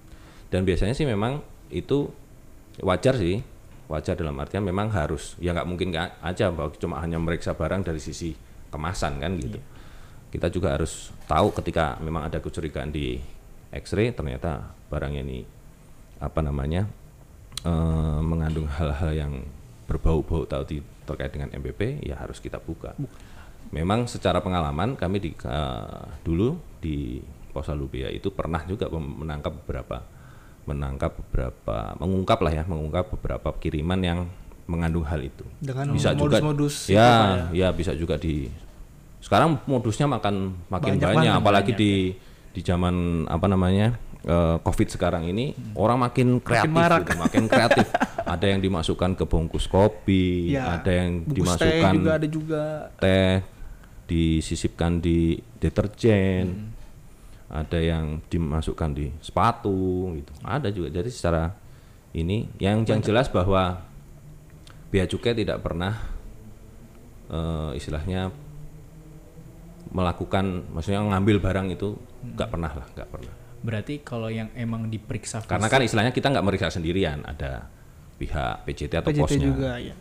Dan biasanya sih memang itu wajar sih, wajar dalam artian memang harus, ya nggak mungkin nggak aja bahwa cuma hanya meriksa barang dari sisi kemasan kan gitu. Kita juga harus tahu ketika memang ada kecurigaan di X-ray ternyata barangnya ini apa namanya eh, mengandung hal-hal yang berbau-bau tahu di- terkait dengan MPP ya harus kita buka. Memang secara pengalaman kami di eh, dulu di Pos Lubia itu pernah juga menangkap beberapa menangkap beberapa mengungkap lah ya mengungkap beberapa kiriman yang mengandung hal itu. Dengan bisa juga modus-modus itu, Pak, ya, ya bisa juga di sekarang modusnya makan makin Banyak banyak, apalagi di di zaman apa namanya eh, covid sekarang ini orang makin kreatif marak. gitu, makin kreatif ada yang dimasukkan ke bungkus kopi Ya, ada yang bungkus teh dimasukkan juga ada juga. teh disisipkan di deterjen ada yang dimasukkan di sepatu gitu. Ada juga. Jadi secara ini yang yang jelas bahwa bea cukai tidak pernah eh, istilahnya melakukan maksudnya ngambil barang itu nggak pernah lah nggak pernah. Berarti kalau yang emang diperiksa karena kan istilahnya kita nggak meriksa sendirian. Ada pihak PJT atau PJT posnya. juga ya.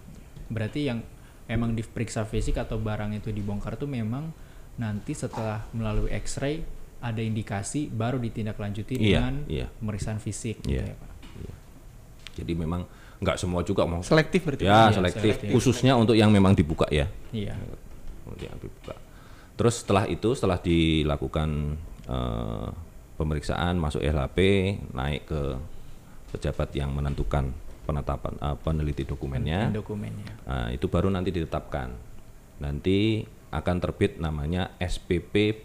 Berarti yang emang diperiksa fisik atau barang itu dibongkar tuh memang nanti setelah melalui X-ray ada indikasi baru ditindaklanjuti Iya, dengan iya. pemeriksaan fisik gitu Iya. ya, Pak. jadi memang nggak semua juga mau Selektif berarti. ya Iya, selektif selektif. khususnya untuk yang memang dibuka ya Iya. yang dibuka terus setelah itu setelah dilakukan eh, pemeriksaan masuk LHP naik ke pejabat yang menentukan penetapan eh, peneliti dokumennya Dokumennya. Nah, itu baru nanti ditetapkan. Nanti akan terbit namanya SPP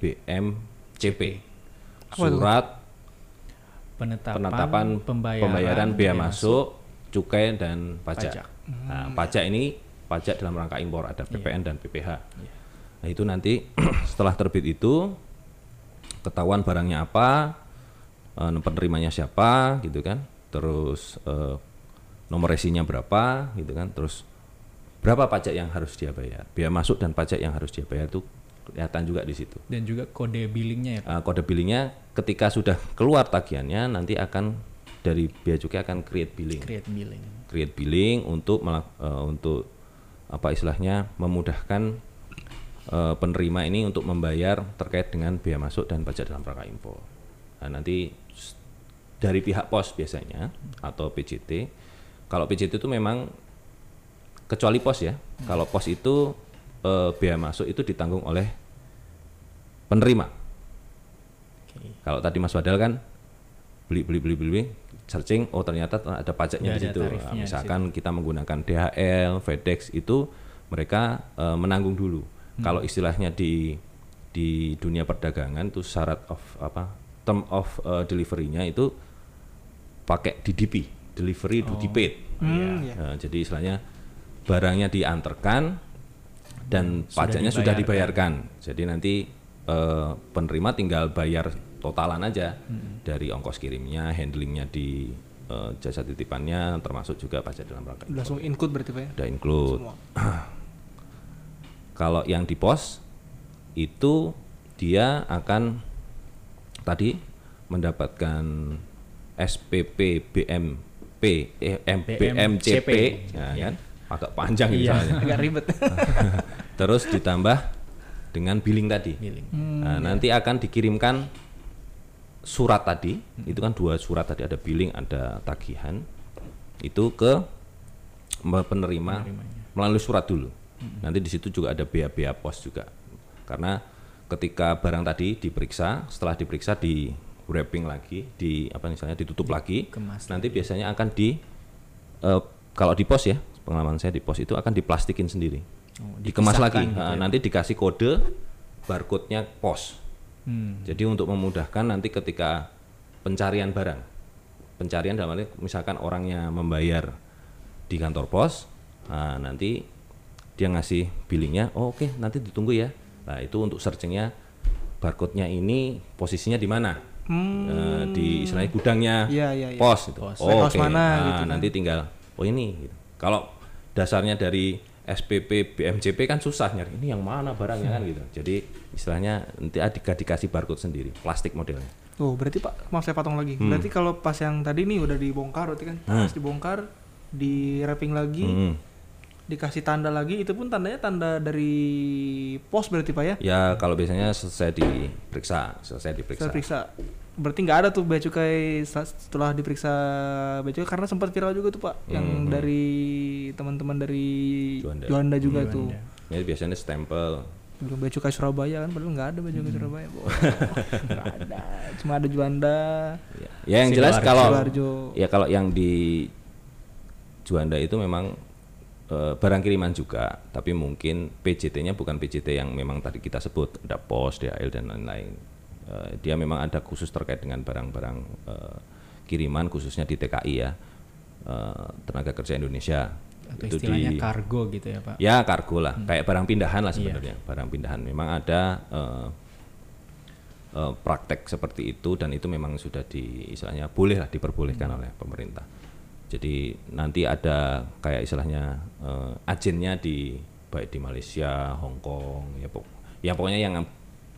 BMCP. Surat Penetapan, penetapan pembayaran, pembayaran, bea bea masuk, cukai dan pajak. Pajak. Nah, pajak ini pajak dalam rangka impor ada PPN dan PPH. Nah, itu nanti [clears throat] setelah terbit itu ketahuan barangnya apa, eh, penerimanya siapa gitu kan. Terus eh, nomor resinya berapa gitu kan. Terus berapa pajak yang harus dia bayar. Biaya masuk dan pajak yang harus dia bayar itu kelihatan juga di situ. dan juga kode billingnya ya Pak. Uh, kode billingnya ketika sudah keluar tagihannya nanti akan dari bea cukai akan create billing create billing. create billing untuk uh, untuk apa istilahnya memudahkan uh, penerima ini untuk membayar terkait dengan bea masuk dan pajak dalam rangka impor. Nah, nanti dari pihak pos biasanya atau PJT kalau PJT itu memang kecuali pos ya kalau pos itu uh, bea masuk itu ditanggung oleh penerima Oke. kalau tadi Mas Wadal kan beli beli beli beli, beli, searching oh ternyata ada pajaknya Udah di situ. Nah, di misalkan kita menggunakan DHL, FedEx itu mereka eh, menanggung dulu. Hmm. Kalau istilahnya di di dunia perdagangan itu syarat of apa term of eh, delivery-nya itu pakai DDP, delivery duty paid. Hmm, ya. Nah, jadi istilahnya barangnya diantarkan dan Sudah pajaknya sudah dibayarkan. dibayarkan. Jadi nanti eh, penerima tinggal bayar totalan aja Hmm. dari ongkos kirimnya, handlingnya di eh, jasa titipannya, termasuk juga pajak dalam rangka. Langsung include berarti Pak ya? Udah include. Semua. [clears throat] Kalau yang di pos itu dia akan tadi mendapatkan SPP BMP eh, M- BMCP. BMCP ya kan agak panjang Iya. soalnya. [laughs] Agak ribet. [laughs] Terus ditambah dengan billing tadi. Billing. Nah, nanti akan dikirimkan surat tadi, itu kan dua surat tadi ada billing, ada tagihan. Itu ke penerima melalui surat dulu. Nanti di situ juga ada bea-bea pos juga. Karena ketika barang tadi diperiksa, setelah diperiksa di wrapping lagi, di apa misalnya ditutup lagi, Dikemas nanti biasanya akan di eh, kalau di pos ya, pengalaman saya di pos itu akan diplastikin sendiri. Oh, dikemas lagi. gitu Nah, ya. nanti dikasih kode barcode-nya pos. Hmm. Jadi untuk memudahkan nanti ketika pencarian barang, pencarian dalam arti misalkan orangnya membayar di kantor pos, nah, nanti dia ngasih billingnya, oh oke nanti ditunggu ya. Nah itu untuk searchingnya barcode-nya ini posisinya di mana? Eh, di istilahnya gudangnya Iya, iya, iya. pos itu. Pos. Oh, oke. mana Nah, gitu kan. nanti tinggal oh ini. Gitu. Kalau dasarnya dari SPP BMCP kan susah nyari ini yang mana barangnya kan gitu. Jadi istilahnya nanti ada dikasih barcode sendiri, plastik modelnya. Oh, berarti Pak, maaf saya potong lagi. Hmm. Berarti kalau pas yang tadi nih udah dibongkar berarti kan pas dibongkar, di wrapping lagi, Hmm. dikasih tanda lagi, itu pun tandanya tanda dari pos berarti Pak ya? Ya kalau biasanya selesai diperiksa, selesai diperiksa. Saya periksa. Berarti nggak ada tuh bea cukai setelah diperiksa bea cukai karena sempat viral juga tuh Pak, yang dari teman-teman dari Juanda. Juanda, juga tuh. Ini biasanya stempel. Belum bea cukai Surabaya kan, padahal nggak ada bea cukai Surabaya. Boh. [laughs] Nggak ada, cuma ada Juanda. Ya, Ya, yang jelas kalau Sidoarjo. ya kalau yang di Juanda itu memang eh, barang kiriman juga, tapi mungkin PJT-nya bukan PJT yang memang tadi kita sebut ada pos, DHL dan lain-lain. Eh, dia memang ada khusus terkait dengan barang-barang eh, kiriman khususnya di TKI ya, eh, tenaga kerja Indonesia. Atau Itu istilahnya di- kargo gitu ya Pak. Ya kargo lah, Hmm. kayak barang pindahan Iya. lah sebenarnya. Barang pindahan memang ada eh, eh, praktek seperti itu dan itu memang sudah di istilahnya boleh lah diperbolehkan Hmm. oleh pemerintah. Jadi nanti ada kayak istilahnya eh, agennya di baik di Malaysia, Hong Kong, ya pok ya pokoknya yang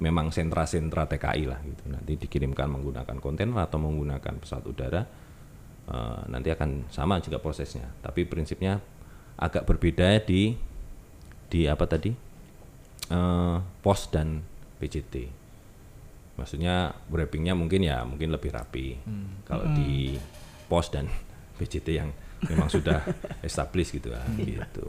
memang sentra-sentra TKI lah gitu. Nanti dikirimkan menggunakan kontainer atau menggunakan pesawat udara. eh, nanti akan sama juga prosesnya. Tapi prinsipnya agak berbeda di di apa tadi eh, pos dan PJT. Maksudnya wrappingnya mungkin ya mungkin lebih rapi. Kalau di pos dan [laughs] PJT yang memang sudah [laughs] established gitu lah, gitu.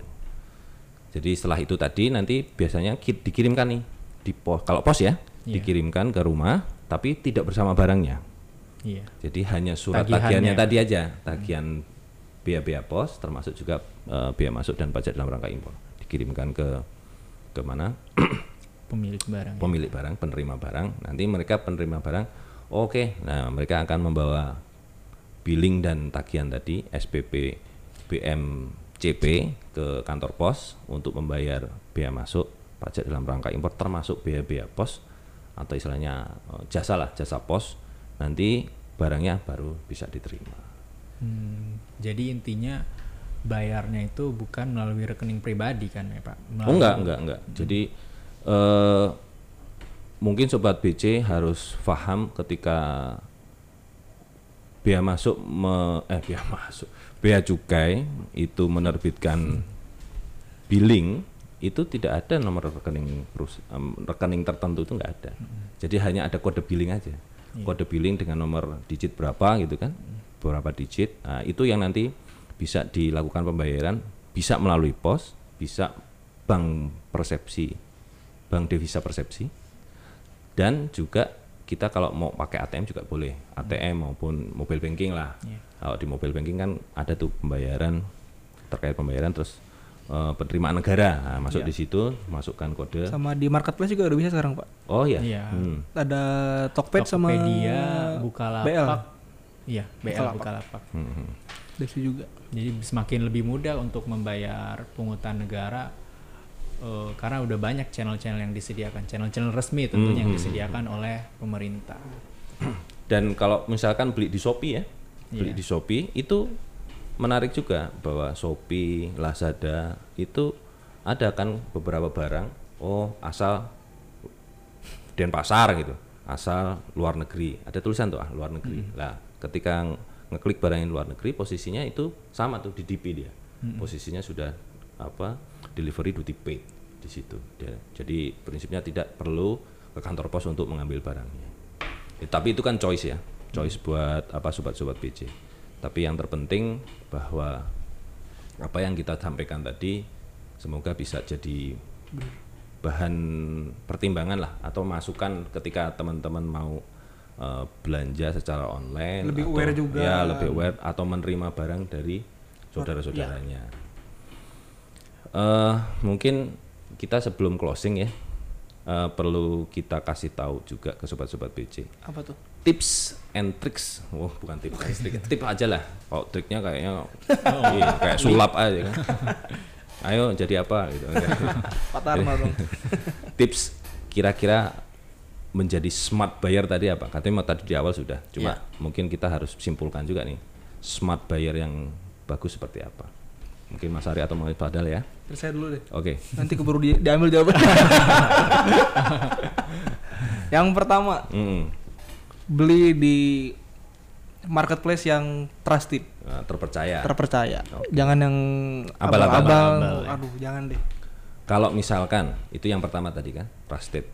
Jadi setelah itu tadi nanti biasanya ki- dikirimkan nih di pos. Kalau pos ya Iya. dikirimkan ke rumah, tapi tidak bersama barangnya. Iya. Jadi hanya surat Tagihannya. tagihannya tadi aja, tagihan biaya-biaya pos, termasuk juga eh, biaya masuk dan pajak dalam rangka impor, dikirimkan ke ke mana [coughs] Pemilik barang. ya. pemilik barang, penerima barang. Nanti mereka penerima barang, oke, nah mereka akan membawa billing dan tagihan tadi SPP BMCP ke kantor pos untuk membayar biaya masuk pajak dalam rangka impor termasuk biaya-biaya pos atau istilahnya eh, jasa lah jasa pos nanti barangnya baru bisa diterima. Hmm, jadi intinya bayarnya itu bukan melalui rekening pribadi kan ya Pak? Oh Melalui- enggak enggak enggak. Jadi eh mungkin sobat BC harus paham ketika bea masuk me, eh bea masuk bea cukai itu menerbitkan billing itu tidak ada nomor rekening em, rekening tertentu itu enggak ada. Jadi hanya ada kode billing aja. Kode billing dengan nomor digit berapa gitu kan? Berapa digit. Nah, itu yang nanti bisa dilakukan pembayaran bisa melalui pos, bisa bank persepsi, bank devisa persepsi dan juga kita kalau mau pakai ATM juga boleh ATM maupun mobile banking lah Iya. kalau di mobile banking kan ada tuh pembayaran terkait pembayaran terus eh, penerimaan negara nah, masuk Iya. di situ masukkan kode Sama di marketplace juga udah bisa sekarang pak. oh iya Iya. Hmm. Ada Tokped sama Tokopedia, BL. Bukalapak. Iya, BL Bukalapak. Bukalapak. Hmm. Desi juga. Jadi semakin lebih mudah untuk membayar pungutan negara eh, karena udah banyak channel-channel yang disediakan, channel-channel resmi tentunya yang disediakan oleh pemerintah. Dan kalau misalkan beli di Shopee ya, beli Iya. di Shopee itu menarik juga bahwa Shopee, Lazada itu ada kan beberapa barang, oh asal Denpasar gitu, asal luar negeri. Ada tulisan tuh ah luar negeri. Lah, ketika ng- ngeklik barang yang luar negeri, posisinya itu sama tuh di DP dia. Posisinya sudah apa? Delivery duty paid di situ. Dia- jadi prinsipnya tidak perlu ke kantor pos untuk mengambil barangnya. Ya, tapi itu kan choice ya, choice buat apa sobat-sobat PC. Tapi yang terpenting bahwa apa yang kita sampaikan tadi semoga bisa jadi bahan pertimbangan lah atau masukan ketika teman-teman mau eh, belanja secara online Lebih atau- aware juga. ya lebih aware atau menerima barang dari saudara-saudaranya Eh, mungkin kita sebelum closing ya eh, perlu kita kasih tahu juga ke sobat-sobat BC Apa tuh? Tips and tricks. Wah bukan tips and tricks. [laughs] Tip aja lah. Kalau triknya kayaknya iya, kayak sulap aja kan? [laughs] Ayo jadi apa gitu. [laughs] Pak Tarno dong. tips kira-kira menjadi smart buyer tadi apa? Katanya tadi di awal sudah cuma mungkin kita harus simpulkan juga nih smart buyer yang bagus seperti apa? Mungkin Mas Ari atau Mas Padal ya? Terus saya dulu deh. oke. Nanti keburu di, diambil jawabannya. yang pertama, Mm, beli di marketplace yang trusted, nah, terpercaya terpercaya. Jangan yang Abal-abal. abal-abal. Abal, ya. Aduh, jangan deh. kalau misalkan itu yang pertama tadi kan trusted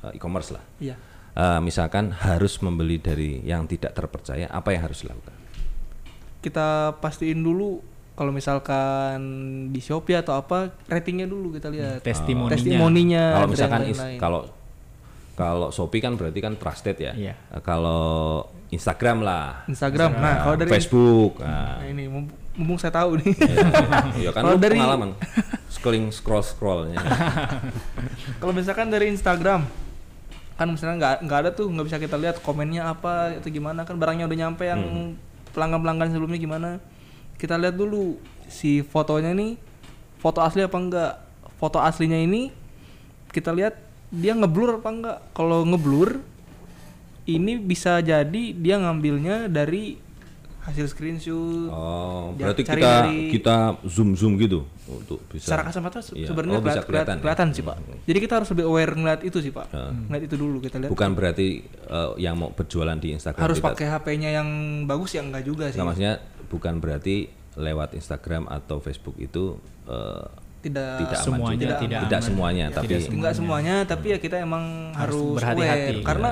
uh, e-commerce lah Iya. Uh, misalkan harus membeli dari yang tidak terpercaya, apa yang harus dilakukan? Kita pastiin dulu kalau misalkan di Shopee atau apa ratingnya dulu kita lihat. Testimoninya. Testimoninya. kalau misalkan kalau kalau Shopee kan berarti kan trusted ya. Iya. Uh, kalau Instagram lah, Instagram. Nah, kalau dari Facebook, nah, Nah, ini mumpung, saya tahu nih. ya kan Kalau dari- pengalaman [laughs] scrolling scroll scrollnya. [laughs] Kalau misalkan dari Instagram kan misalnya nggak nggak ada tuh nggak bisa kita lihat komennya apa itu gimana kan barangnya udah nyampe yang Hmm. pelanggan pelanggan sebelumnya gimana kita lihat dulu si fotonya nih foto asli apa enggak foto aslinya ini kita lihat dia ngeblur apa enggak kalau ngeblur ini bisa jadi dia ngambilnya dari hasil screenshot Oh, berarti kita dari- kita zoom zoom gitu untuk bisa. secara kacamata Iya. sebenarnya Oh, kelihatan keliat- ya? kelihatan sih pak jadi kita harus lebih aware ngeliat itu sih pak Heeh. ngeliat itu dulu kita lihat Bukan berarti uh, yang mau berjualan di Instagram harus tidak pakai HP-nya yang bagus ya enggak juga sih Nggak, maksudnya bukan berarti lewat Instagram atau Facebook itu eh, tidak tidak semuanya tidak tidak aman. semuanya Ya, tapi tidak enggak semuanya tapi ya kita emang Harus harus, berhati-hati, aware karena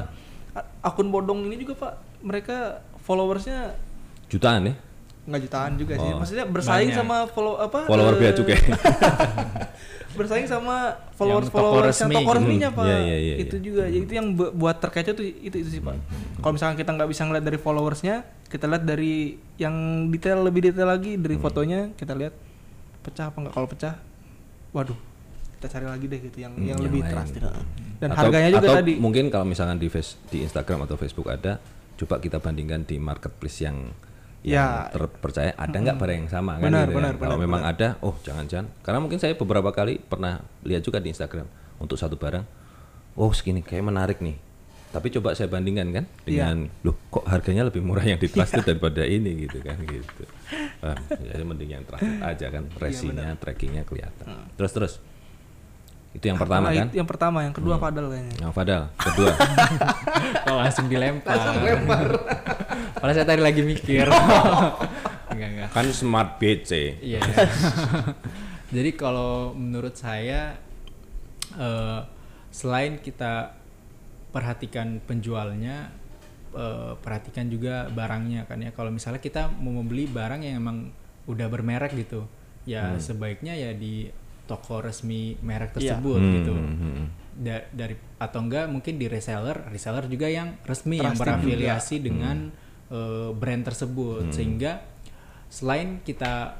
iya. a- akun bodong ini juga pak mereka followersnya jutaan ya nggak jutaan juga sih Oh. maksudnya bersaing Banyak. sama follow apa follower eh, bea cukai [laughs] bersaing sama followers followers yang resmi toko gitu. resminya Hmm, pak iya, iya, iya, itu iya. juga jadi itu yang bu- buat terkecoh tuh itu itu sih pak kalau misalnya kita nggak bisa ngeliat dari followersnya kita lihat dari yang detail lebih detail lagi dari Hmm. fotonya kita lihat pecah apa nggak kalau pecah waduh kita cari lagi deh gitu yang Hmm, yang yang lebih lain. trusted dan Atau- harganya juga atau tadi. mungkin kalau misalkan di face, di Instagram atau Facebook ada coba kita bandingkan di marketplace yang yang Ya. terpercaya ada nggak barang yang sama kan Benar, gitu kan. benar, kalau benar, memang ada oh jangan-jangan. Karena mungkin saya beberapa kali pernah lihat juga di Instagram untuk satu barang oh segini kayak menarik nih. Tapi coba saya bandingkan kan Iya. dengan loh kok harganya lebih murah yang di [laughs] trusted daripada ini gitu kan gitu ah, jadi mending yang trusted aja kan Iya, resinya trackingnya kelihatan. Terus terus. Itu yang pertama Nah, kan? itu yang pertama yang kedua padahal kayaknya. Yang Fadal kedua. [laughs] Oh, langsung dilempar. Padahal saya tadi lagi mikir. [laughs] enggak, enggak. kan smart BC Iya. [laughs] Jadi kalau menurut saya eh, selain kita perhatikan penjualnya, eh, perhatikan juga barangnya kan ya. Kalau misalnya kita mau membeli barang yang emang udah bermerek gitu, ya sebaiknya ya di toko resmi merek Iya. tersebut Hmm, gitu. hmm, hmm. Da- dari atau enggak mungkin di reseller, reseller juga yang resmi yang Trusted berafiliasi dengan eh, brand tersebut sehingga selain kita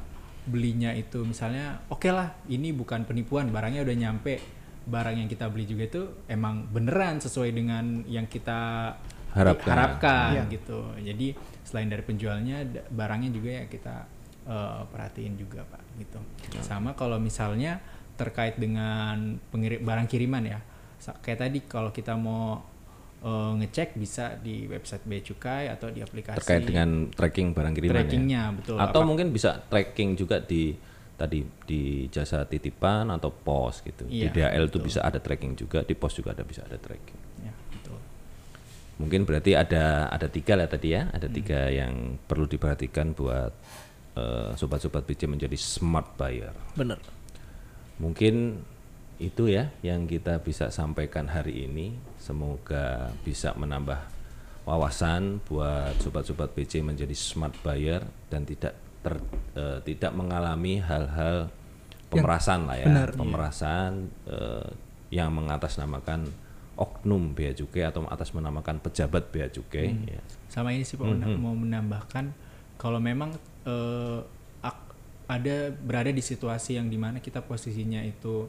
belinya itu misalnya oke lah ini bukan penipuan barangnya udah nyampe barang yang kita beli juga itu emang beneran sesuai dengan yang kita Harapkan. harapkan Iya. gitu jadi selain dari penjualnya barangnya juga ya kita eh, perhatiin juga pak gitu sama kalau misalnya terkait dengan pengirim barang kiriman ya kayak tadi kalau kita mau eh, ngecek bisa di website Bea Cukai atau di aplikasi terkait dengan tracking barang kiriman ya? trackingnya betul atau Apa- mungkin bisa tracking juga di tadi di jasa titipan atau pos gitu di Iya, DHL itu bisa ada tracking juga di pos juga ada bisa ada tracking ya. Mungkin berarti ada ada tiga lah tadi ya Hmm. ada tiga yang perlu diperhatikan buat eh, sobat-sobat BC menjadi smart buyer Bener. mungkin itu ya yang kita bisa sampaikan hari ini semoga bisa menambah wawasan buat sobat-sobat BC menjadi smart buyer dan tidak ter, eh, tidak mengalami hal-hal pemerasan lah ya benar, iya. pemerasan eh, yang mengatasnamakan oknum bea cukai atau atas menamakan pejabat bea cukai ya. sama ini sih Pak Mhm. mau menambahkan kalau memang eh, ada berada di situasi yang di mana kita posisinya itu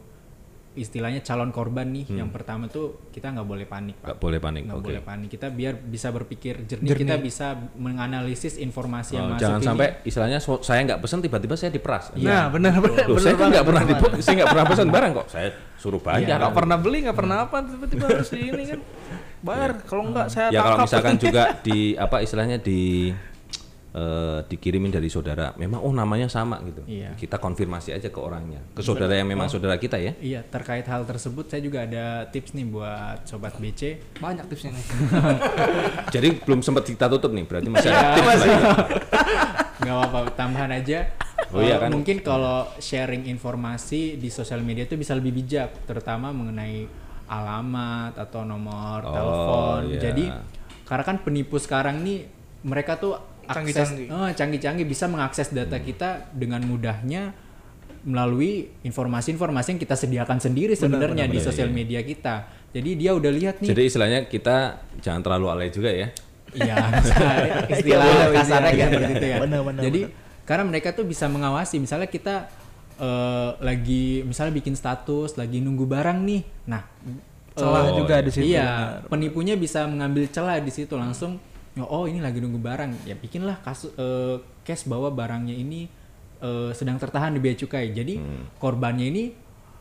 istilahnya calon korban nih yang pertama tuh kita nggak boleh panik Pak. Hmm. nggak boleh panik nggak oke boleh panik kita biar bisa berpikir jernih, kita bisa menganalisis informasi yang Oh, masuk jangan ini. sampai istilahnya so- saya nggak pesen tiba-tiba saya diperas Nah, bener bener. Loh, bener saya kan nggak pernah banget. saya nggak pernah pesan barang kok. Saya suruh Ya bayar. nggak pernah beli, nggak pernah apa, tiba-tiba harus di ini kan. Bayar, kalau nggak saya ya kalau misalkan juga di apa istilahnya di eh, dikirimin dari saudara, memang oh namanya sama gitu. Iya. Kita konfirmasi aja ke orangnya, ke saudara yang memang saudara kita ya. Iya, terkait hal tersebut saya juga ada tips nih buat sobat BC. banyak tipsnya nih. [laughs] Jadi belum sempat kita tutup nih, berarti masih Iya, ada tips lagi. [laughs] nggak apa-apa, tambahan aja. Oh iya Eh, kan? Mungkin kalau sharing informasi di sosial media itu bisa lebih bijak, terutama mengenai alamat atau nomor Oh, telepon. iya. Jadi karena kan penipu sekarang nih mereka tuh akses Canggih-canggih. canggih-canggih bisa mengakses data kita dengan mudahnya melalui informasi-informasi yang kita sediakan sendiri sebenarnya di benar, sosial iya. media kita. Jadi dia udah lihat nih Jadi istilahnya kita jangan terlalu alay juga ya. Iya, [laughs] [laughs] istilah Iya, kasarnya iya, kayak iya, seperti itu ya. benar, benar, Jadi karena mereka tuh bisa mengawasi, misalnya kita eh, lagi misalnya bikin status, lagi nunggu barang nih, nah Celah eh, juga di situ. Iya, penipunya bisa mengambil celah di situ langsung. Oh ini lagi nunggu barang, ya bikinlah kasus eh, case bahwa barangnya ini eh, sedang tertahan di bea cukai. Jadi korbannya ini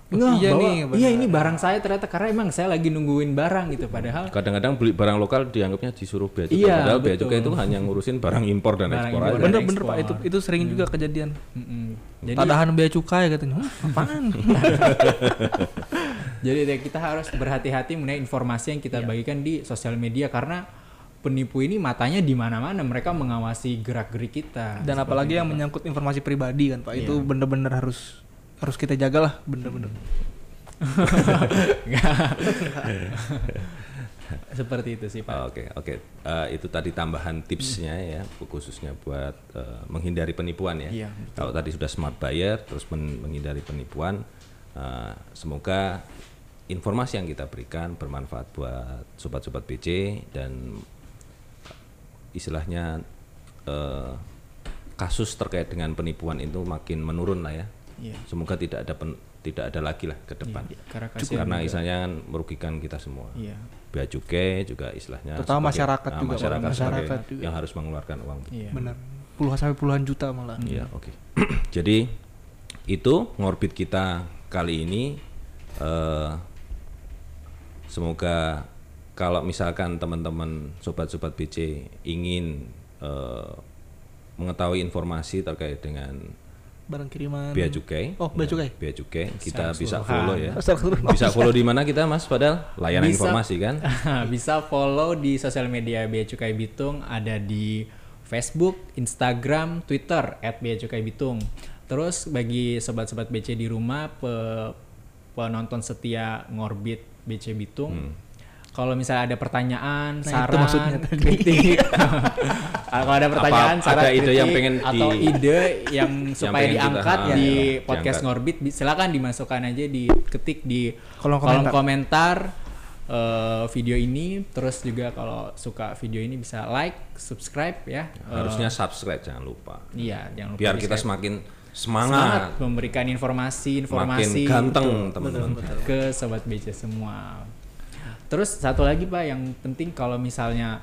Oh, Nggak, iya bahwa, nih, iya ini barang saya ternyata karena emang saya lagi nungguin barang gitu padahal Kadang-kadang beli barang lokal dianggapnya disuruh bea cukai, Iya, padahal bea cukai itu hanya ngurusin barang impor dan Barang ekspor impor aja. dan Bener bener ekspor. pak itu itu sering juga kejadian. Mm-mm. Jadi Tadahan bea cukai katanya. "Hah, apaan? [laughs] [laughs] Jadi ya kita harus berhati-hati mengenai informasi yang kita Iya. bagikan di sosial media karena penipu ini matanya di mana-mana mereka mengawasi gerak-gerik kita. Dan apalagi yang menyangkut informasi pribadi kan pak, itu bener-bener harus harus kita jaga lah bener-bener. [laughs] Seperti itu sih Pak. Oke oke Eh, itu tadi tambahan tipsnya ya khususnya buat eh, menghindari penipuan ya. Iya, Kalau tadi sudah smart buyer terus men- menghindari penipuan, eh, semoga informasi yang kita berikan bermanfaat buat sobat-sobat BC dan istilahnya eh, kasus terkait dengan penipuan itu makin menurun lah ya. Iya. Semoga tidak ada pen- tidak ada lagi lah ke depan. Iya, karena Karena istilahnya kan merugikan kita semua Iya. bea cukai juga istilahnya Terutama masyarakat ah, juga, masyarakat, Masyarakat juga. yang harus mengeluarkan uang Iya. Bener. Puluhan sampai puluhan juta malah. Iya, oke. [clears throat] Jadi itu ngorbit kita kali ini eh semoga kalau misalkan teman-teman sobat-sobat BC ingin eh, mengetahui informasi terkait dengan Barang kiriman. bea cukai, Oh, bea cukai. bea cukai, kita bisa follow ya. Bisa follow di mana kita Mas Padahal layanan Bisa- informasi kan? [laughs] Bisa follow di sosial media Bea Cukai Bitung ada di Facebook, Instagram, Twitter @beacukaibitung. Terus bagi sobat-sobat BC di rumah pe- penonton setia ngorbit BC Bitung, kalau misalnya ada pertanyaan, Nah, itu saran, maksudnya tadi. kritik, [laughs] Ah, kalau ada pertanyaan, Apa saran, ada ide kritik, yang pengen atau di- ide yang [laughs] supaya kita- diangkat ah, di iya, podcast diangkat. ngorbit, bi- silakan dimasukkan aja di ketik di Kolom kolom komentar. komentar eh, video ini. Terus juga kalau suka video ini bisa like, subscribe ya. Eh, Harusnya subscribe jangan lupa. iya, jangan lupa Biar kita semakin semangat semangat, memberikan informasi makin informasi ganteng teman-teman. ke sobat BC semua. Terus satu lagi Pak yang penting kalau misalnya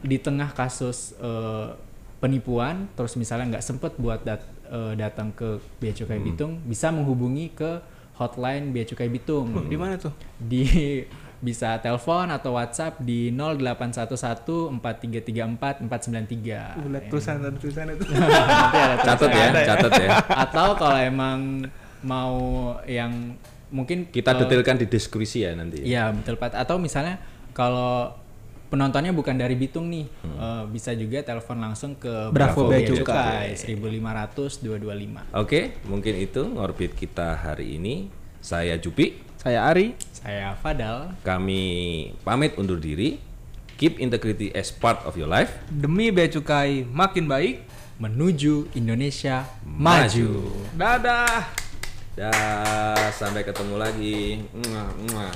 di tengah kasus eh, penipuan terus misalnya nggak sempet buat dat- eh, datang ke Bea Cukai Hmm. Bitung bisa menghubungi ke hotline Bea Cukai Bitung Oh, Di mana tuh? di bisa telepon atau WhatsApp di 0811 4334 493. Uh, lihat tulisan ada tulisan itu. [laughs] Nanti ada Catat ya, catat ya. atau kalau emang mau yang mungkin Kita eh, detailkan di deskripsi ya nanti. ya. Iya betul Pak. Atau misalnya kalau penontonnya bukan dari Bitung nih, Hmm. eh, bisa juga telepon langsung ke Bravo Bea Bea Cukai 1500 225. Oke, mungkin itu ngorbit kita hari ini. Saya Jupi, Saya Ari. Saya Fadal. kami pamit undur diri. Keep integrity as part of your life. Demi bea cukai makin baik. Menuju Indonesia Maju. maju. Dadah. Dah, sampai ketemu lagi. Mwah, mwah.